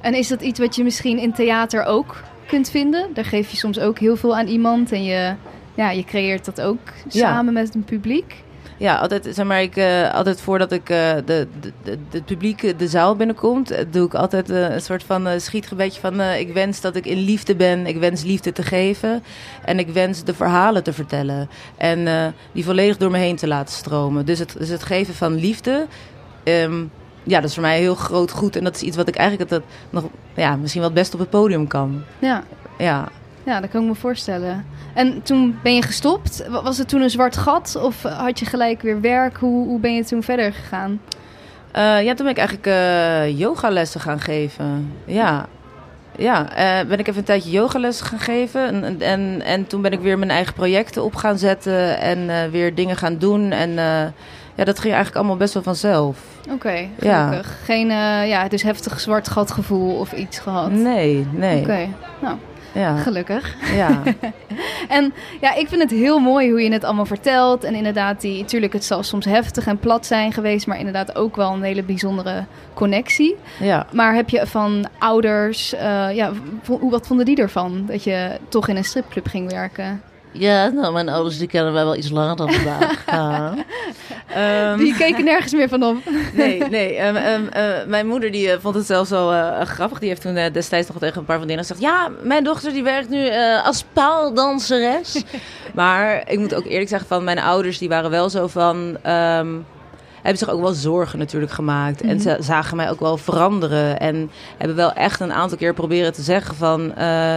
En is dat iets wat je misschien in theater ook kunt vinden? Daar geef je soms ook heel veel aan iemand en je, ja, je creëert dat ook Ja. samen met een publiek. Ja, altijd, zeg maar, ik, eh, altijd voordat ik eh, de, de, de, het publiek eh, de zaal binnenkomt, doe ik altijd een soort van schietgebedje van ik wens dat ik in liefde ben, ik wens liefde te geven en ik wens de verhalen te vertellen en die volledig door me heen te laten stromen. Dus het, dus het geven van liefde, ehm, ja, dat is voor mij een heel groot goed en dat is iets wat ik eigenlijk het, nog, ja, misschien wel het best op het podium kan. Ja. Ja. ja, dat kan ik me voorstellen. En toen ben je gestopt. Wa- Was het toen een zwart gat of had je gelijk weer werk? Hoe, hoe ben je toen verder gegaan? Eh, ja, toen ben ik eigenlijk eh yogalessen gaan geven. Ja, ja eh, ben ik even een tijdje yogalessen gaan geven. En, en, en toen ben ik weer mijn eigen projecten op gaan zetten en weer dingen gaan doen. En ja, dat ging eigenlijk allemaal best wel vanzelf. Oké, Ja. gelukkig. Geen eh, ja, dus heftig zwart gat gevoel of iets gehad? Nee, nee. Oké, nou, Ja, gelukkig. ja. En ja, ik vind het heel mooi hoe je het allemaal vertelt. En inderdaad, die, tuurlijk, het zal soms heftig en plat zijn geweest, maar inderdaad ook wel een hele bijzondere connectie. ja. Maar heb je van ouders, eh, ja, wat vonden die ervan dat je toch in een stripclub ging werken? Ja, nou, mijn ouders die kennen mij wel iets langer dan vandaag. Ja. Ehm, Die keken nergens meer van op. Nee, nee. ehm, ehm, eh, mijn moeder die, eh, vond het zelfs wel eh, grappig. Die heeft toen destijds nog tegen een paar vriendinnen gezegd... Ja, mijn dochter die werkt nu eh, als paaldanseres. maar ik moet ook eerlijk zeggen van mijn ouders... die waren wel zo van... ehm, hebben zich ook wel zorgen natuurlijk gemaakt. En Mhm. ze zagen mij ook wel veranderen. En hebben wel echt een aantal keer proberen te zeggen van... eh,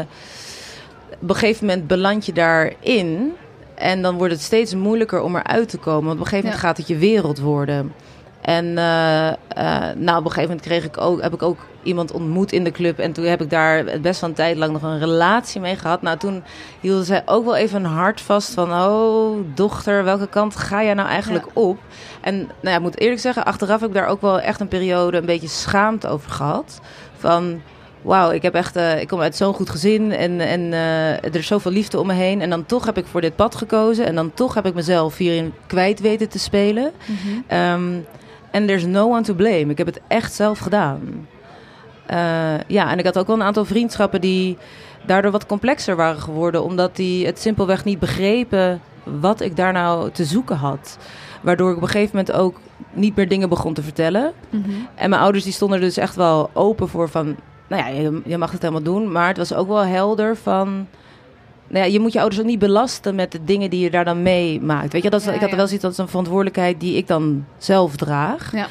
op een gegeven moment beland je daarin... En dan wordt het steeds moeilijker om eruit te komen. Want op een gegeven moment Ja. gaat het je wereld worden. En eh, eh, nou, op een gegeven moment kreeg ik ook, heb ik ook iemand ontmoet in de club. En toen heb ik daar best wel een tijd lang nog een relatie mee gehad. Nou, toen hielden zij ook wel even een hart vast van... Oh, dochter, welke kant ga jij nou eigenlijk op? En nou ja, ik moet eerlijk zeggen, achteraf heb ik daar ook wel echt een periode... een beetje schaamte over gehad. Van... Wauw, ik heb echt, eh, ik kom uit zo'n goed gezin en, en eh, er is zoveel liefde om me heen. En dan toch heb ik voor dit pad gekozen. En dan toch heb ik mezelf hierin kwijt weten te spelen. Ehm, En there's no one to blame. Ik heb het echt zelf gedaan. Eh, ja, en ik had ook wel een aantal vriendschappen die daardoor wat complexer waren geworden. Omdat die het simpelweg niet begrepen wat ik daar nou te zoeken had. Waardoor ik op een gegeven moment ook niet meer dingen begon te vertellen. Mhm. En mijn ouders die stonden er dus echt wel open voor van... Nou ja, je, je mag het helemaal doen. Maar het was ook wel helder van... Nou ja, je moet je ouders ook niet belasten met de dingen die je daar dan meemaakt. Weet je, dat is, Ja, ik had wel zoiets dat is een verantwoordelijkheid die ik dan zelf draag. Ja.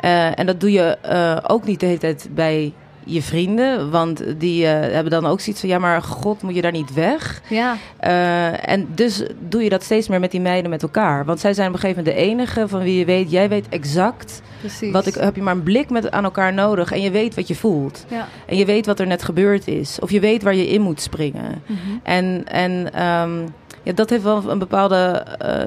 Eh, en dat doe je eh, ook niet de hele tijd bij je vrienden. Want die eh, hebben dan ook zoiets van... Ja, maar god, moet je daar niet weg? Ja, Eh, en dus doe je dat steeds meer met die meiden met elkaar. Want zij zijn op een gegeven moment de enige van wie je weet... Jij weet exact precies. wat ik, heb je maar een blik met, aan elkaar nodig en je weet wat je voelt. Ja. En je weet wat er net gebeurd is. Of je weet waar je in moet springen. Mhm. En, en ehm, ja, dat heeft wel een bepaalde. eh,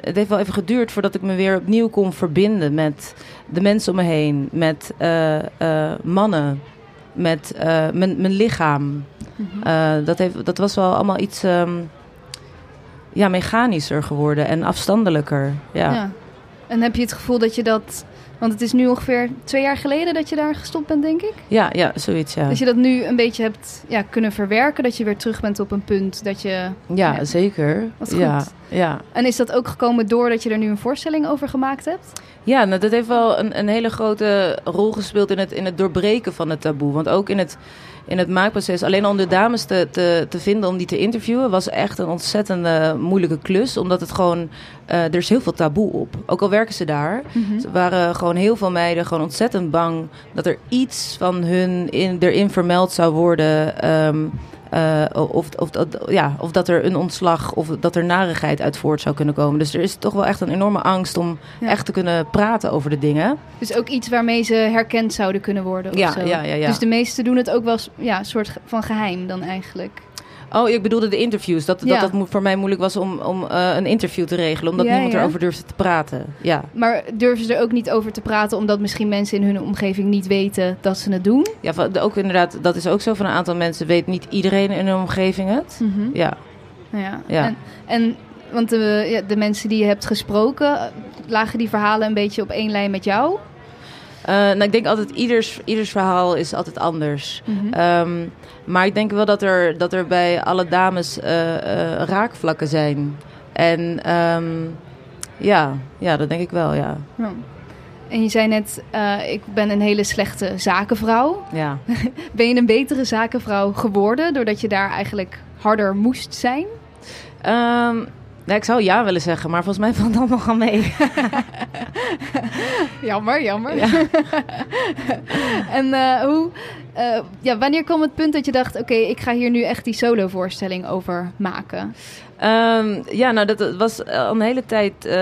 het heeft wel even geduurd voordat ik me weer opnieuw kon verbinden met de mensen om me heen, met mannen, met eh, mijn, mijn lichaam. Mhm. Eh, dat, heeft, dat was wel allemaal iets ehm, ja, mechanischer geworden en afstandelijker. Ja. Ja. En heb je het gevoel dat je dat... Want het is nu ongeveer twee jaar geleden dat je daar gestopt bent, denk ik. Ja, ja, zoiets, ja. Dat je dat nu een beetje hebt ja, kunnen verwerken. Dat je weer terug bent op een punt dat je... Ja, Ja. zeker. Wat Ja, goed. ja. En is dat ook gekomen doordat je er nu een voorstelling over gemaakt hebt? Ja, nou, dat heeft wel een, een hele grote rol gespeeld in het, in het doorbreken van het taboe. Want ook in het, in het maakproces, alleen om de dames te, te, te vinden om die te interviewen, was echt een ontzettend moeilijke klus. Omdat het gewoon, eh, er is heel veel taboe op. Ook al werken ze daar. Er waren gewoon heel veel meiden gewoon ontzettend bang dat er iets van hun in, erin vermeld zou worden. ehm, eh, of, of, ja, of dat er een ontslag of dat er narigheid uit voort zou kunnen komen. Dus er is toch wel echt een enorme angst om Ja. echt te kunnen praten over de dingen. Dus ook iets waarmee ze herkend zouden kunnen worden of Ja, zo. ja, ja, ja. Dus de meesten doen het ook wel ja, een soort van geheim dan eigenlijk. Oh, ik bedoelde de interviews. Dat, dat, dat voor mij moeilijk was om, om eh, een interview te regelen. Omdat niemand erover durfde te praten. Ja, Maar durven ze er ook niet over te praten omdat misschien mensen in hun omgeving niet weten dat ze het doen? ja ook inderdaad, dat is ook zo van een aantal mensen. Weet niet iedereen in hun omgeving het. Mhm. Ja. Ja. Ja. En, en want de, de mensen die je hebt gesproken, lagen die verhalen een beetje op één lijn met jou? Eh, nou, ik denk altijd, ieders, ieders verhaal is altijd anders. Ehm, maar ik denk wel dat er, dat er bij alle dames eh, eh, raakvlakken zijn. En ehm, ja, ja, dat denk ik wel, ja. Ja. En je zei net, ik ben een hele slechte zakenvrouw. ja. Ben je een betere zakenvrouw geworden doordat je daar eigenlijk harder moest zijn? Ehm, nou, ik zou ja willen zeggen, maar volgens mij valt het allemaal gaan mee. Jammer, jammer. Ja. en eh, hoe, eh, ja, wanneer kwam het punt dat je dacht, oké, ik ga hier nu echt die solo-voorstelling over maken? Ehm, ja, nou, dat, was al een hele tijd eh,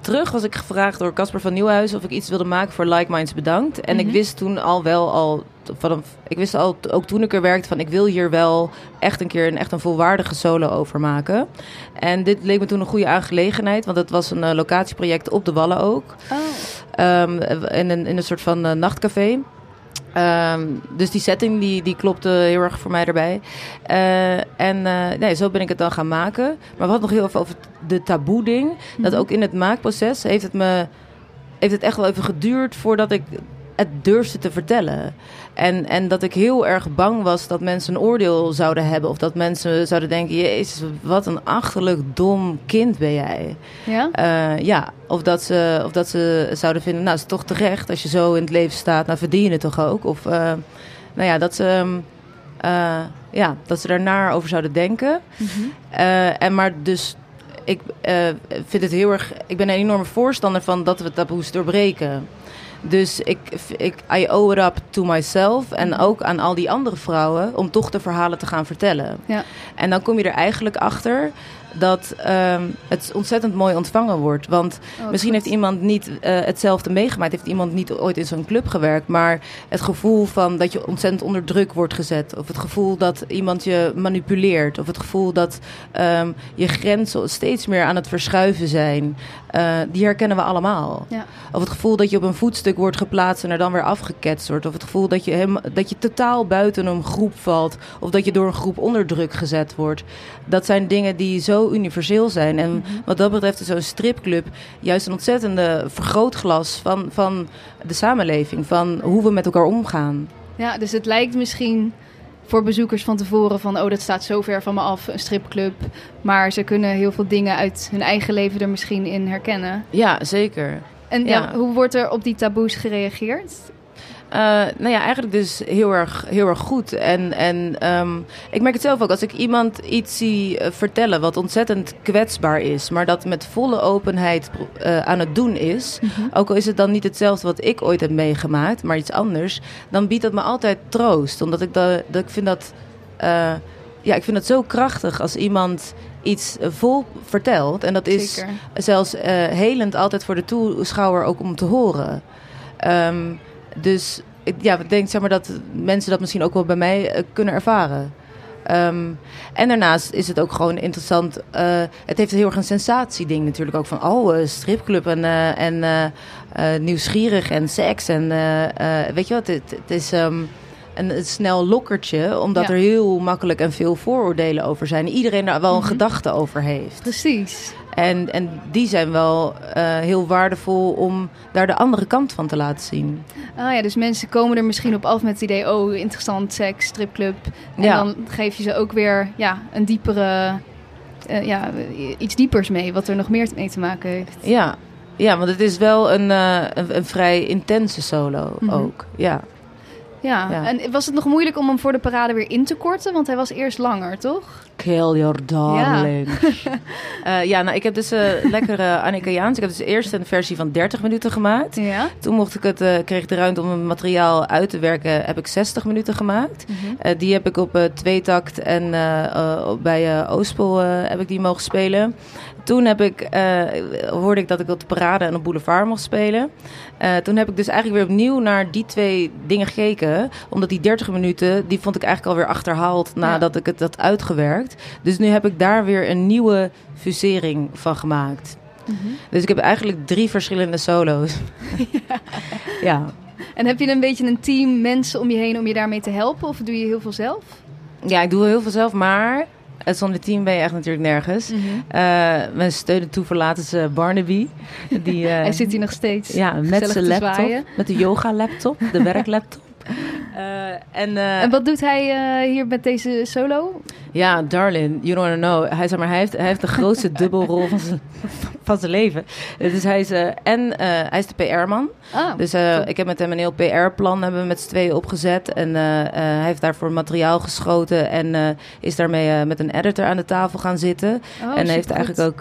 terug. Was ik gevraagd door Casper van Nieuwhuis of ik iets wilde maken voor Like Minds Bedankt. En Mhm. ik wist toen al wel al. Vanaf, ik wist al, ook toen ik er werkte, van ik wil hier wel echt een keer een, echt een volwaardige solo over maken. En dit leek me toen een goede aangelegenheid, want het was een eh, locatieproject op de Wallen ook. Oh. Ehm, in, een, in een soort van eh, nachtcafé. Ehm, dus die setting die, die klopte heel erg voor mij erbij. Eh, en eh, nee, zo ben ik het dan gaan maken. Maar hadden nog heel even over de taboe-ding. Dat Mhm. ook in het maakproces heeft het me heeft het echt wel even geduurd voordat ik het durfde te vertellen. En, en dat ik heel erg bang was dat mensen een oordeel zouden hebben. Of dat mensen zouden denken: Jezus, wat een achterlijk dom kind ben jij. Ja? Eh, ja, of dat, ze, of dat ze zouden vinden, nou, is het toch terecht als je zo in het leven staat, nou verdien je het toch ook? Of, eh, nou ja, dat ze, ehm, eh, ja, dat ze daarnaar over zouden denken. Mhm. En maar dus, ik eh, vind het heel erg, ik ben een enorme voorstander van dat we taboes doorbreken. Dus ik, ik, I owe it up to myself en Mhm. ook aan al die andere vrouwen om toch de verhalen te gaan vertellen. Ja. En dan kom je er eigenlijk achter dat ehm, het ontzettend mooi ontvangen wordt. Want Oh, Misschien goed. heeft iemand niet eh, hetzelfde meegemaakt. Heeft iemand niet ooit in zo'n club gewerkt. Maar het gevoel van dat je ontzettend onder druk wordt gezet. Of het gevoel dat iemand je manipuleert. Of het gevoel dat ehm, je grenzen steeds meer aan het verschuiven zijn. eh, die herkennen we allemaal. Ja. Of het gevoel dat je op een voetstuk wordt geplaatst en er dan weer afgeketst wordt. Of het gevoel dat je, hem, dat je totaal buiten een groep valt. Of dat je door een groep onder druk gezet wordt. Dat zijn dingen die zo universeel zijn. En Mhm. wat dat betreft is zo'n stripclub juist een ontzettende vergrootglas van, van de samenleving. Van hoe we met elkaar omgaan. Ja, dus het lijkt misschien voor bezoekers van tevoren van... oh, dat staat zo ver van me af, een stripclub. Maar ze kunnen heel veel dingen uit hun eigen leven er misschien in herkennen. Ja, zeker. En ja. Ja. hoe wordt er op die taboes gereageerd? Eh, nou ja, eigenlijk dus heel erg, heel erg goed. En, en ehm, ik merk het zelf ook. Als ik iemand iets zie eh, vertellen wat ontzettend kwetsbaar is... maar dat met volle openheid eh, aan het doen is... ook al is het dan niet hetzelfde wat ik ooit heb meegemaakt... maar iets anders, dan biedt dat me altijd troost. Omdat ik, dat, dat ik vind dat... ja, ik vind dat zo krachtig als iemand iets vol vertelt. En dat is Zeker. zelfs helend altijd voor de toeschouwer ook om te horen. Ehm, dus ik, ja, ik denk zeg maar, dat mensen dat misschien ook wel bij mij eh, kunnen ervaren. Ehm, en daarnaast is het ook gewoon interessant. eh, het heeft heel erg een sensatieding natuurlijk ook. Van oh, eh, stripclub en, en nieuwsgierig en seks. En weet je wat, het, het is ehm, een, een snel lokkertje. Omdat Ja. er heel makkelijk en veel vooroordelen over zijn. Iedereen daar wel een Mhm. gedachte over heeft. Precies. En, en die zijn wel eh, heel waardevol om daar de andere kant van te laten zien. Ah ja, dus mensen komen er misschien op af met het idee... oh, interessant, seks, stripclub. En Ja. dan geef je ze ook weer ja, een diepere... eh, ja, iets diepers mee, wat er nog meer mee te maken heeft. Ja, ja want het is wel een, eh, een, een vrij intense solo Mhm. ook. Ja. Ja. Ja. en was het nog moeilijk om hem voor de parade weer in te korten? Want hij was eerst langer, toch? Kill your darling. Ja, ja nou, ik heb dus een lekkere Annika-Jaans. Ik heb dus eerst een versie van 30 minuten gemaakt. Ja. Toen mocht ik het, eh, kreeg ik de ruimte om het materiaal uit te werken. Heb ik 60 minuten gemaakt. Mhm. Eh, die heb ik op eh tweetakt en eh, eh, bij eh Oostpol eh, heb ik die mogen spelen. toen heb ik, eh, hoorde ik dat ik op de parade en op boulevard mocht spelen. Eh, toen heb ik dus eigenlijk weer opnieuw naar die twee dingen gekeken. Omdat die 30 minuten, die vond ik eigenlijk alweer achterhaald nadat ik het had uitgewerkt. Dus nu heb ik daar weer een nieuwe fusering van gemaakt. Dus ik heb eigenlijk drie verschillende solo's. ja. En heb je een beetje een team mensen om je heen om je daarmee te helpen? Of doe je heel veel zelf? Ja, ik doe heel veel zelf, maar eh, zonder team ben je echt natuurlijk nergens. Mhm. Eh, mijn steun toe verlaten ze Barnaby. Die, eh, Hij zit hier nog steeds. ja, met zijn laptop. Met de yoga laptop, de werklaptop. Eh, en, eh, En wat doet hij eh, hier met deze solo? Ja, Darlin, you don't know. Hij, zeg maar, hij, heeft, hij heeft de grootste dubbelrol van zijn, van zijn leven. Dus hij is, en hij is de PR-man. Ah, Dus ik heb met hem een heel PR-plan hebben we met z'n tweeën opgezet. En hij heeft daarvoor materiaal geschoten. En is daarmee met een editor aan de tafel gaan zitten. Oh, en heeft eigenlijk ook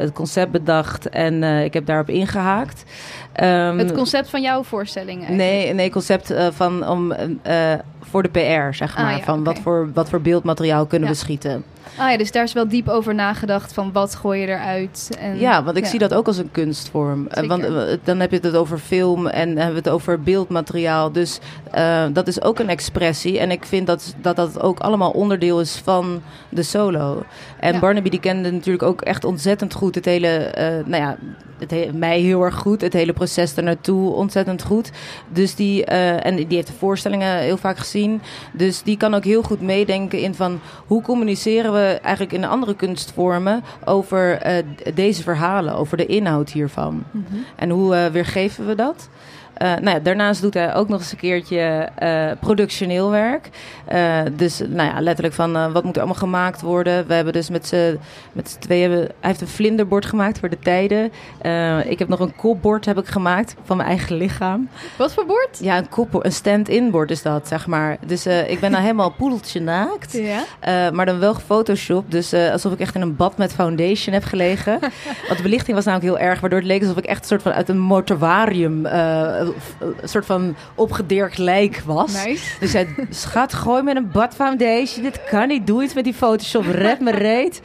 het concept bedacht. En ik heb daarop ingehaakt. Ehm, Het concept van jouw voorstelling eigenlijk. Nee, nee, concept eh, van om eh, voor de PR, zeg Ah, maar. ja, van wat, voor, wat voor beeldmateriaal kunnen Ja. we schieten. Ah ja, dus daar is wel diep over nagedacht van wat gooi je eruit. En, Ja, want ik ja. zie dat ook als een kunstvorm. Eh, Zeker. Want eh, dan heb je het over film en hebben we het over beeldmateriaal. Dus eh, dat is ook een expressie. En ik vind dat, dat dat ook allemaal onderdeel is van de solo. En Ja. Barnaby die kende natuurlijk ook echt ontzettend goed het hele... nou ja, het he- mij heel erg goed. Het hele proces ernaartoe ontzettend goed. Dus die, en die heeft de voorstellingen heel vaak gezien. Dus die kan ook heel goed meedenken in van hoe communiceren we eigenlijk in andere kunstvormen over eh, deze verhalen, over de inhoud hiervan. Mhm. En hoe eh, weergeven we dat? Eh, nou ja, daarnaast doet hij ook nog eens een keertje eh, productioneel werk. Eh, dus nou ja, letterlijk van wat moet er allemaal gemaakt worden. We hebben dus met z'n tweeën... hebben- Hij heeft een vlinderbord gemaakt voor de tijden. Ik heb nog een kopbord heb ik gemaakt van mijn eigen lichaam. Wat voor bord? Ja, een, een stand-in bord is dat, zeg maar. Dus ik ben nou helemaal poedeltje naakt. Ja. Maar dan wel gefotoshopt. Dus alsof ik echt in een bad met foundation heb gelegen. Want de belichting was namelijk heel erg. Waardoor het leek alsof ik echt een soort van uit een mortuarium... eh, een soort van opgedirkt lijk was. Nice. Dus hij schat, gooi met een bad foundation. Dit kan niet. Doe iets met die Photoshop. Red me reet.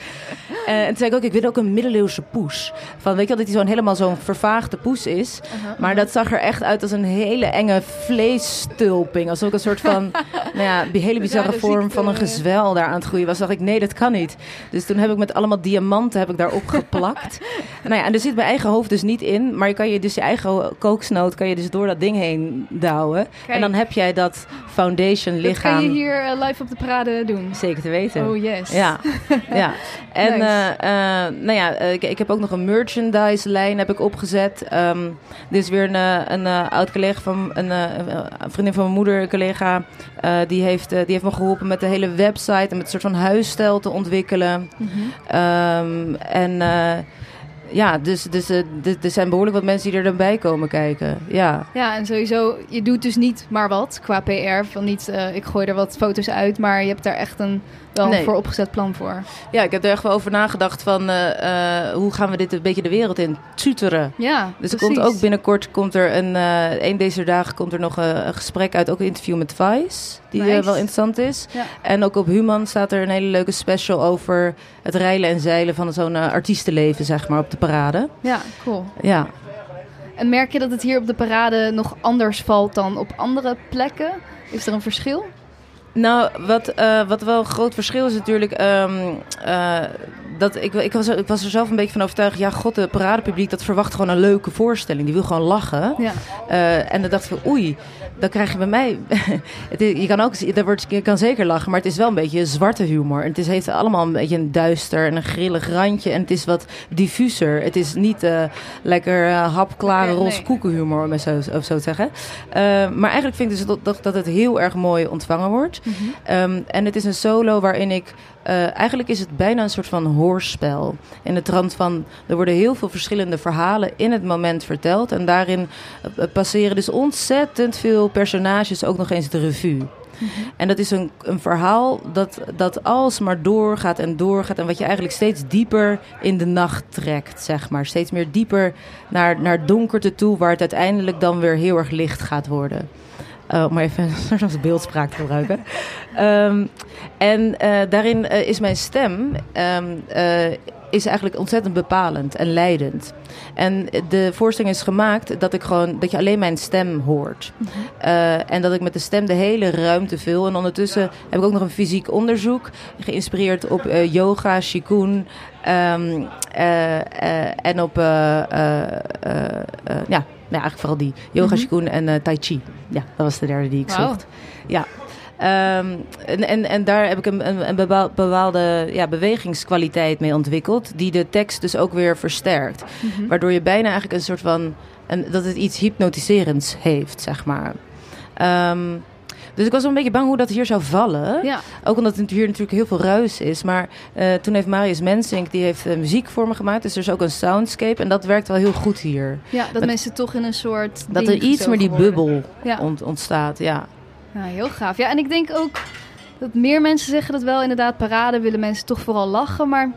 Eh, en toen zei ik ook, ik wil ook een middeleeuwse poes. Van, weet je wel, dat hij zo'n helemaal zo'n vervaagde poes is. Uh-huh. Maar dat zag er echt uit als een hele enge vleesstulping. Alsof ik een soort van, nou ja, die hele bizarre vorm van een gezwel daar aan het groeien was. dacht ik, nee, dat kan niet. Dus toen heb ik met allemaal diamanten heb ik daarop geplakt. nou ja, en er zit mijn eigen hoofd dus niet in. Maar je kan je dus je eigen kooksnoot kan je dus door dat ding heen douwen. Kijk. En dan heb jij dat foundation Dat lichaam. kan je hier eh, live op de parade doen. Zeker te weten. Oh yes. Ja, ja. En Nice. eh, eh, nou ja, ik, ik heb ook nog een merchandise lijn heb ik opgezet. Ehm, dit is weer een, een oud collega van een, een vriendin van mijn moeder, een collega. die, heeft, die heeft me geholpen met de hele website en met een soort van huisstijl te ontwikkelen. Mhm. Ehm, en ja, dus, dus eh, er zijn behoorlijk wat mensen die er dan bij komen kijken. Ja. Ja, en sowieso, je doet dus niet maar wat qua PR. Van niet, eh, ik gooi er wat foto's uit, maar je hebt daar echt een wel Nee. een vooropgezet plan voor. ja, ik heb er echt wel over nagedacht van eh, hoe gaan we dit een beetje de wereld in tuteren. Ja, Dus er komt ook binnenkort komt er een, een deze dagen komt er nog een, een gesprek uit, ook een interview met Vice, die eh, Nice. wel interessant is. Ja. En ook op Human staat er een hele leuke special over het reilen en zeilen van zo'n eh, artiestenleven, zeg maar, op de parade. Ja, cool. Ja. En merk je dat het hier op de parade nog anders valt dan op andere plekken? Is er een verschil? Nou, wat, eh, wat wel een groot verschil is natuurlijk. ehm, eh, dat ik, ik, was, er- ik was er zelf een beetje van overtuigd. Ja, god, het paradepubliek dat verwacht gewoon een leuke voorstelling. Die wil gewoon lachen. Ja. Eh, en dan dacht ik van, oei, dan krijg je bij mij... het is, je, kan ook, er wordt, je kan zeker lachen, maar het is wel een beetje zwarte humor. En het is, heeft allemaal een beetje een duister en een grillig randje. En het is wat diffuser. Het is niet eh, lekker eh, hapklare roze nee. koekenhumor, om het zo, of zo te zeggen. Maar eigenlijk vind ik dus dat, dat, dat het heel erg mooi ontvangen wordt. Mhm. Ehm, en het is een solo waarin ik... eh, eigenlijk is het bijna een soort van hoorspel. In de trant van... Er worden heel veel verschillende verhalen in het moment verteld. En daarin eh, passeren dus ontzettend veel personages ook nog eens de revue. En dat is een, een verhaal dat, dat alsmaar doorgaat en doorgaat. En wat je eigenlijk steeds dieper in de nacht trekt, zeg maar. Steeds meer dieper naar, naar donkerte toe, waar het uiteindelijk dan weer heel erg licht gaat worden. Eh, om maar even van beeldspraak te gebruiken. Ehm, en eh, daarin eh, is mijn stem. ehm, eh, is eigenlijk ontzettend bepalend en leidend. En de voorstelling is gemaakt dat ik gewoon dat je alleen mijn stem hoort. Eh, en dat ik met de stem de hele ruimte vul. En ondertussen heb ik ook nog een fysiek onderzoek geïnspireerd op eh, yoga, qigong. ehm, eh, en op ja, ja, eigenlijk vooral die yoga, Mhm. qigong en tai chi. Ja, dat was de derde die ik zocht. Ja. Ehm, en, en, en daar heb ik een, een, een bepaal- bepaalde ja, bewegingskwaliteit mee ontwikkeld, die de tekst dus ook weer versterkt. Mhm. Waardoor je bijna eigenlijk een soort van. Een, dat het iets hypnotiserends heeft, zeg maar. Ehm, dus ik was wel een beetje bang hoe dat hier zou vallen. Ja, Ook omdat het hier natuurlijk heel veel ruis is. Maar eh, toen heeft Marius Mensink die heeft, eh, muziek voor me gemaakt. Dus er is ook een soundscape. En dat werkt wel heel goed hier. ja dat mensen toch in een soort. Dat er iets meer die worden. bubbel Ja. ont- ontstaat. Ja. Ja, heel gaaf. Ja, en ik denk ook dat meer mensen zeggen dat wel inderdaad. Parade willen mensen toch vooral lachen. Maar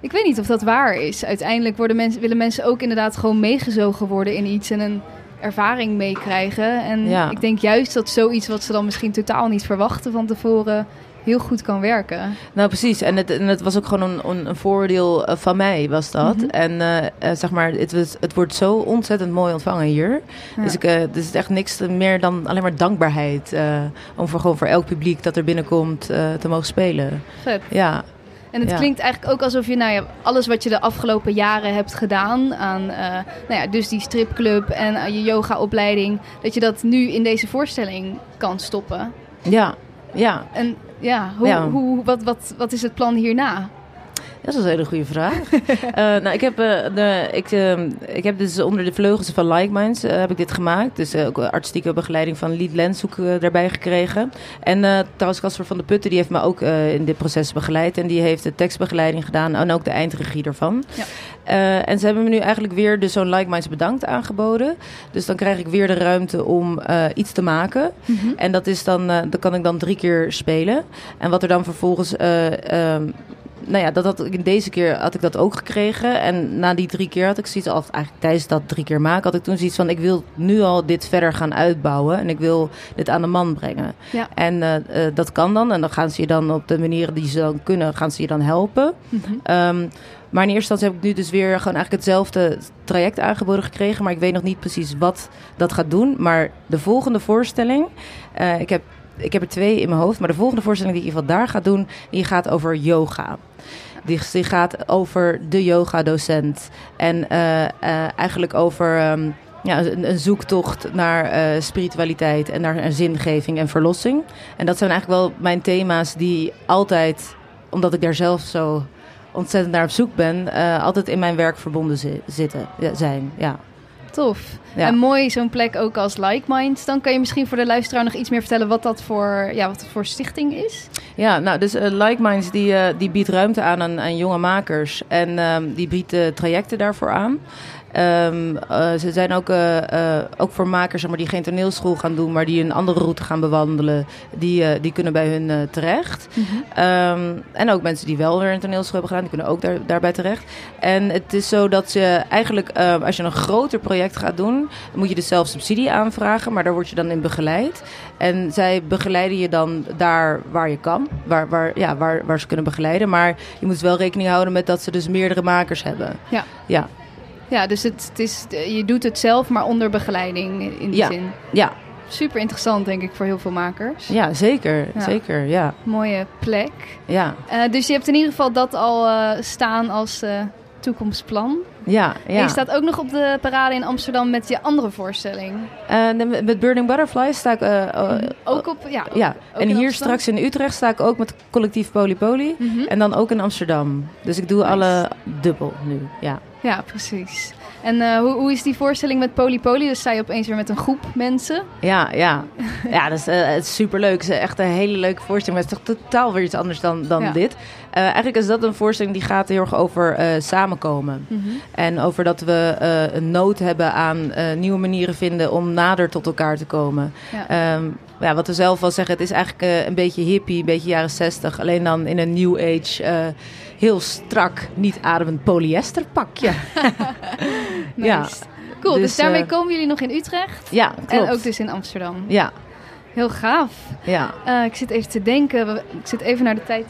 ik weet niet of dat waar is. Uiteindelijk worden mensen, willen mensen ook inderdaad gewoon meegezogen worden in iets en een ervaring meekrijgen. En Ja. ik denk juist dat zoiets wat ze dan misschien totaal niet verwachten van tevoren heel goed kan werken. Nou, precies. En het, en het was ook gewoon een, een, voordeel eh, van mij, was dat. Mhm. En eh, eh, zeg maar, het, was, het wordt zo ontzettend mooi ontvangen hier. Ja. Dus ik, eh, het is echt niks meer dan alleen maar dankbaarheid. om voor, gewoon voor elk publiek dat er binnenkomt te mogen spelen. Vet. Ja, En het Ja. klinkt eigenlijk ook alsof je nou ja, alles wat je de afgelopen jaren hebt gedaan aan nou ja, dus die stripclub en je yogaopleiding, dat je dat nu in deze voorstelling kan stoppen. ja, ja. En ja, hoe, Ja. Hoe, wat, wat, wat is het plan hierna? Dat is een hele goede vraag. Eh, nou, ik heb, eh, de, ik, eh, ik heb dus onder de vleugels van Like Minds eh, heb ik dit gemaakt. Dus ook artistieke begeleiding van Lied Lenshoek daarbij gekregen. En trouwens Casper van de Putten die heeft me ook in dit proces begeleid. En die heeft de tekstbegeleiding gedaan en ook de eindregie ervan. Ja. Eh, en ze hebben me nu eigenlijk weer dus zo'n Like Minds bedankt aangeboden. Dus dan krijg ik weer de ruimte om eh, iets te maken. En dat is dan, eh dat kan ik dan drie keer spelen. En wat er dan vervolgens. eh, ehm, nou ja, dat had ik deze keer had ik dat ook gekregen. En na die drie keer had ik zoiets, of eigenlijk tijdens dat drie keer maken, had ik toen zoiets van: ik wil nu al dit verder gaan uitbouwen. En ik wil dit aan de man brengen. Ja. En dat kan dan. En dan gaan ze je dan op de manieren die ze dan kunnen, gaan ze je dan helpen. Mhm. Ehm, maar in eerste instantie heb ik nu dus weer gewoon eigenlijk hetzelfde traject aangeboden gekregen. Maar ik weet nog niet precies wat dat gaat doen. Maar de volgende voorstelling, eh, ik, heb, ik heb er twee in mijn hoofd. Maar de volgende voorstelling die ik in ieder geval daar ga doen, die gaat over yoga. Die, die gaat over de yoga-docent. En eh, eh, eigenlijk over ehm, ja, een, zoektocht naar spiritualiteit en naar zingeving en verlossing. En dat zijn eigenlijk wel mijn thema's die altijd, omdat ik daar zelf zo ontzettend naar op zoek ben, eh, altijd in mijn werk verbonden zi- zitten, ja, zijn. Ja. Tof. Ja. En mooi zo'n plek ook als Like Minds. Dan kan je misschien voor de luisteraar nog iets meer vertellen wat dat voor, ja, wat dat voor stichting is. Ja, nou, dus eh, Like Minds die, eh, die biedt ruimte aan aan, aan jonge makers en ehm, die biedt trajecten daarvoor aan. Ehm, eh, ze zijn ook, eh, eh, ook voor makers zeg maar, die geen toneelschool gaan doen, maar die een andere route gaan bewandelen. Die, die kunnen bij hun terecht. Ehm, en ook mensen die wel weer een toneelschool hebben gedaan, die kunnen ook daar, daarbij terecht. En het is zo dat je eigenlijk, ehm, als je een groter project gaat doen, moet je dus zelf subsidie aanvragen, maar daar word je dan in begeleid. En zij begeleiden je dan daar waar je kan, waar, waar, ja, waar, waar ze kunnen begeleiden. Maar je moet wel rekening houden met dat ze dus meerdere makers hebben. Ja. Ja, Ja, dus het, het is, je doet het zelf, maar onder begeleiding in die Ja. zin. ja, Super interessant, denk ik, voor heel veel makers. ja zeker. Ja. Zeker, ja. Mooie plek. Ja, Eh, dus je hebt in ieder geval dat al eh, staan als eh, toekomstplan. ja, En ja. je staat ook nog op de parade in Amsterdam met je andere voorstelling. Met Burning Butterflies sta ik... eh, Ook op, ja. ja, ook en hier Amsterdam? straks in Utrecht sta ik ook met collectief Polypoly. Mhm. En dan ook in Amsterdam. Dus ik doe Nice. alle dubbel nu, ja. Ja, precies. En eh, hoe, hoe is die voorstelling met Polypoly? Dus sta je opeens weer met een groep mensen. Ja, ja. Ja, dat is, het is superleuk. Het is echt een hele leuke voorstelling. Maar het is toch totaal weer iets anders dan, dan Ja. dit. Eh, eigenlijk is dat een voorstelling die gaat heel erg over samenkomen. En over dat we een nood hebben aan nieuwe manieren vinden om nader tot elkaar te komen. Ja. Ehm, ja, wat we zelf wel zeggen, het is eigenlijk een beetje hippie, een beetje jaren zestig. Alleen dan in een new age, heel strak, niet ademend polyesterpakje. Nice. Ja. Cool, dus, Dus, daarmee eh, komen jullie nog in Utrecht. ja, klopt. En ook dus in Amsterdam. Ja, Heel gaaf. ja. Eh, ik zit even te denken. Ik zit even naar de tijd.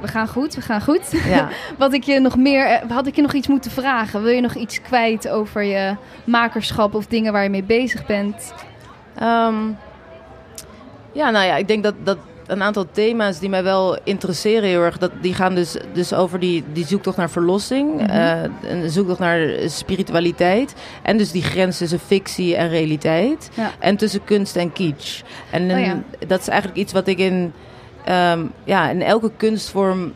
we gaan goed, we gaan goed. Ja. Wat ik je nog meer, eh, had ik je nog iets moeten vragen? Wil je nog iets kwijt over je makerschap of dingen waar je mee bezig bent? Ehm, ja, nou ja, ik denk dat, dat een aantal thema's die mij wel interesseren heel erg, dat, die gaan dus, dus over die, die zoektocht naar verlossing, Mhm. eh, een zoektocht naar spiritualiteit en dus die grens tussen fictie en realiteit Ja. en tussen kunst en kitsch. En Oh ja. dat is eigenlijk iets wat ik in, ehm, ja, in elke kunstvorm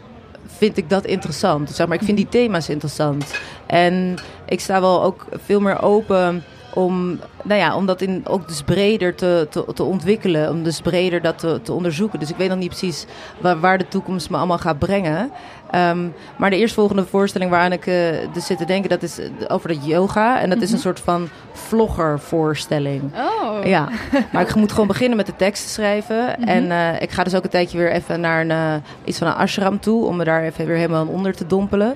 vind ik dat interessant. Zeg maar, ik vind die thema's interessant. En ik sta wel ook veel meer open om, nou ja, om dat in, ook dus breder te, te, te ontwikkelen. Om dus breder dat te, te onderzoeken. Dus ik weet nog niet precies waar, waar de toekomst me allemaal gaat brengen. Ehm, maar de eerstvolgende voorstelling waaraan ik eh, dus zit te denken, dat is eh, over de yoga. En dat is een soort van vloggervoorstelling. Oh. Ja, maar ik moet gewoon beginnen met de tekst te schrijven. Mhm. En eh, ik ga dus ook een tijdje weer even naar een, iets van een ashram toe. Om me daar even weer helemaal onder te dompelen.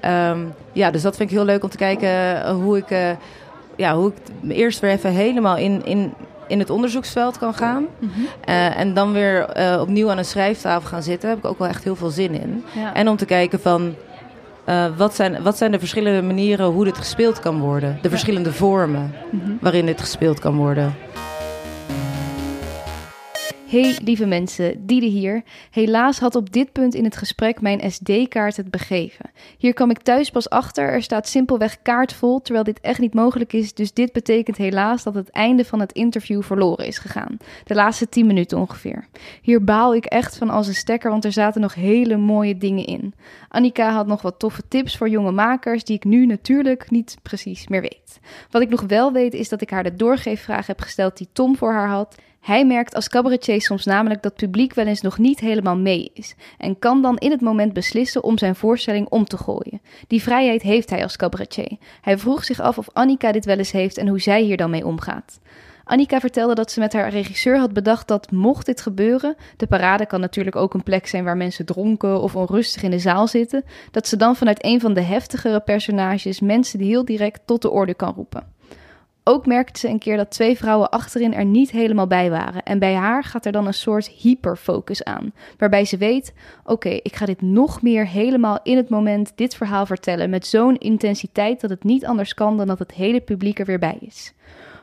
Ehm, ja, dus dat vind ik heel leuk om te kijken hoe ik, ja, hoe ik eerst weer even helemaal in, in, in het onderzoeksveld kan gaan. Mhm. Eh, en dan weer eh, opnieuw aan een schrijftafel gaan zitten. Daar heb ik ook wel echt heel veel zin in. Ja. En om te kijken van... eh, wat, zijn, wat zijn de verschillende manieren hoe dit gespeeld kan worden? De verschillende vormen Mhm. waarin dit gespeeld kan worden. Hey lieve mensen, Diede hier. Helaas had op dit punt in het gesprek mijn SD-kaart het begeven. Hier kwam ik thuis pas achter, er staat simpelweg kaartvol, terwijl dit echt niet mogelijk is. Dus dit betekent helaas dat het einde van het interview verloren is gegaan. De laatste 10 minuten ongeveer. Hier baal ik echt van als een stekker, want er zaten nog hele mooie dingen in. Annika had nog wat toffe tips voor jonge makers, die ik nu natuurlijk niet precies meer weet. Wat ik nog wel weet is dat ik haar de doorgeefvraag heb gesteld die Tom voor haar had. Hij merkt als cabaretier soms namelijk dat publiek wel eens nog niet helemaal mee is en kan dan in het moment beslissen om zijn voorstelling om te gooien. Die vrijheid heeft hij als cabaretier. Hij vroeg zich af of Annika dit wel eens heeft en hoe zij hier dan mee omgaat. Annika vertelde dat ze met haar regisseur had bedacht dat mocht dit gebeuren, de parade kan natuurlijk ook een plek zijn waar mensen dronken of onrustig in de zaal zitten, dat ze dan vanuit een van de heftigere personages mensen die heel direct tot de orde kan roepen. Ook merkte ze een keer dat twee vrouwen achterin er niet helemaal bij waren. En bij haar gaat er dan een soort hyperfocus aan. Waarbij ze weet: oké, ik ga dit nog meer helemaal in het moment dit verhaal vertellen. Met zo'n intensiteit dat het niet anders kan dan dat het hele publiek er weer bij is.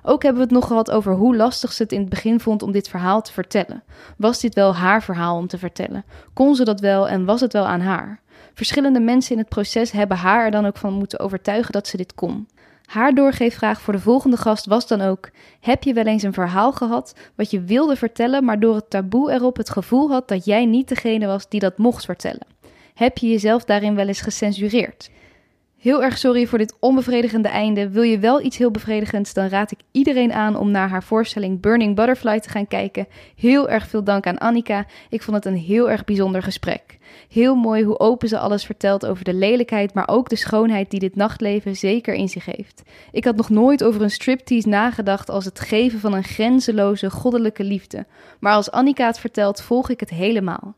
Ook hebben we het nog gehad over hoe lastig ze het in het begin vond om dit verhaal te vertellen. Was dit wel haar verhaal om te vertellen? Kon ze dat wel en was het wel aan haar? Verschillende mensen in het proces hebben haar er dan ook van moeten overtuigen dat ze dit kon. Haar doorgeefvraag voor de volgende gast was dan ook: Heb je wel eens een verhaal gehad wat je wilde vertellen, maar door het taboe erop het gevoel had dat jij niet degene was die dat mocht vertellen? Heb je jezelf daarin wel eens gecensureerd? Heel erg sorry voor dit onbevredigende einde. Wil je wel iets heel bevredigends, dan raad ik iedereen aan om naar haar voorstelling Burning Butterfly te gaan kijken. Heel erg veel dank aan Annika. Ik vond het een heel erg bijzonder gesprek. Heel mooi hoe open ze alles vertelt over de lelijkheid, maar ook de schoonheid die dit nachtleven zeker in zich heeft. Ik had nog nooit over een striptease nagedacht als het geven van een grenzeloze goddelijke liefde. Maar als Annika het vertelt, volg ik het helemaal.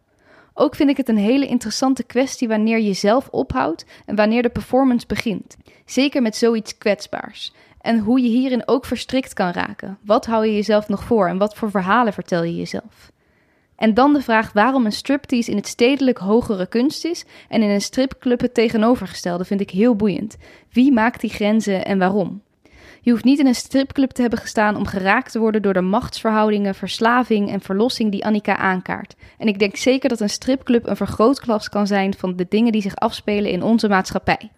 Ook vind ik het een hele interessante kwestie wanneer je zelf ophoudt en wanneer de performance begint. Zeker met zoiets kwetsbaars. En hoe je hierin ook verstrikt kan raken. Wat hou je jezelf nog voor en wat voor verhalen vertel je jezelf? En dan de vraag waarom een striptease in het stedelijk hogere kunst is en in een stripclub het tegenovergestelde vind ik heel boeiend. Wie maakt die grenzen en waarom? Je hoeft niet in een stripclub te hebben gestaan om geraakt te worden door de machtsverhoudingen, verslaving en verlossing die Annika aankaart. En ik denk zeker dat een stripclub een vergrootglas kan zijn van de dingen die zich afspelen in onze maatschappij.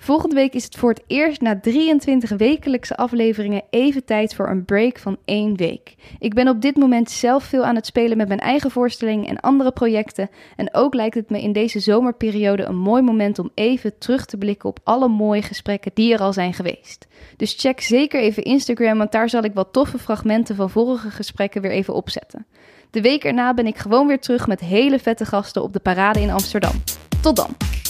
Volgende week is het voor het eerst na 23 wekelijkse afleveringen even tijd voor een break van één week. Ik ben op dit moment zelf veel aan het spelen met mijn eigen voorstelling en andere projecten. En ook lijkt het me in deze zomerperiode een mooi moment om even terug te blikken op alle mooie gesprekken die er al zijn geweest. Dus check zeker even Instagram, want daar zal ik wat toffe fragmenten van vorige gesprekken weer even opzetten. De week erna ben ik gewoon weer terug met hele vette gasten op de parade in Amsterdam. Tot dan!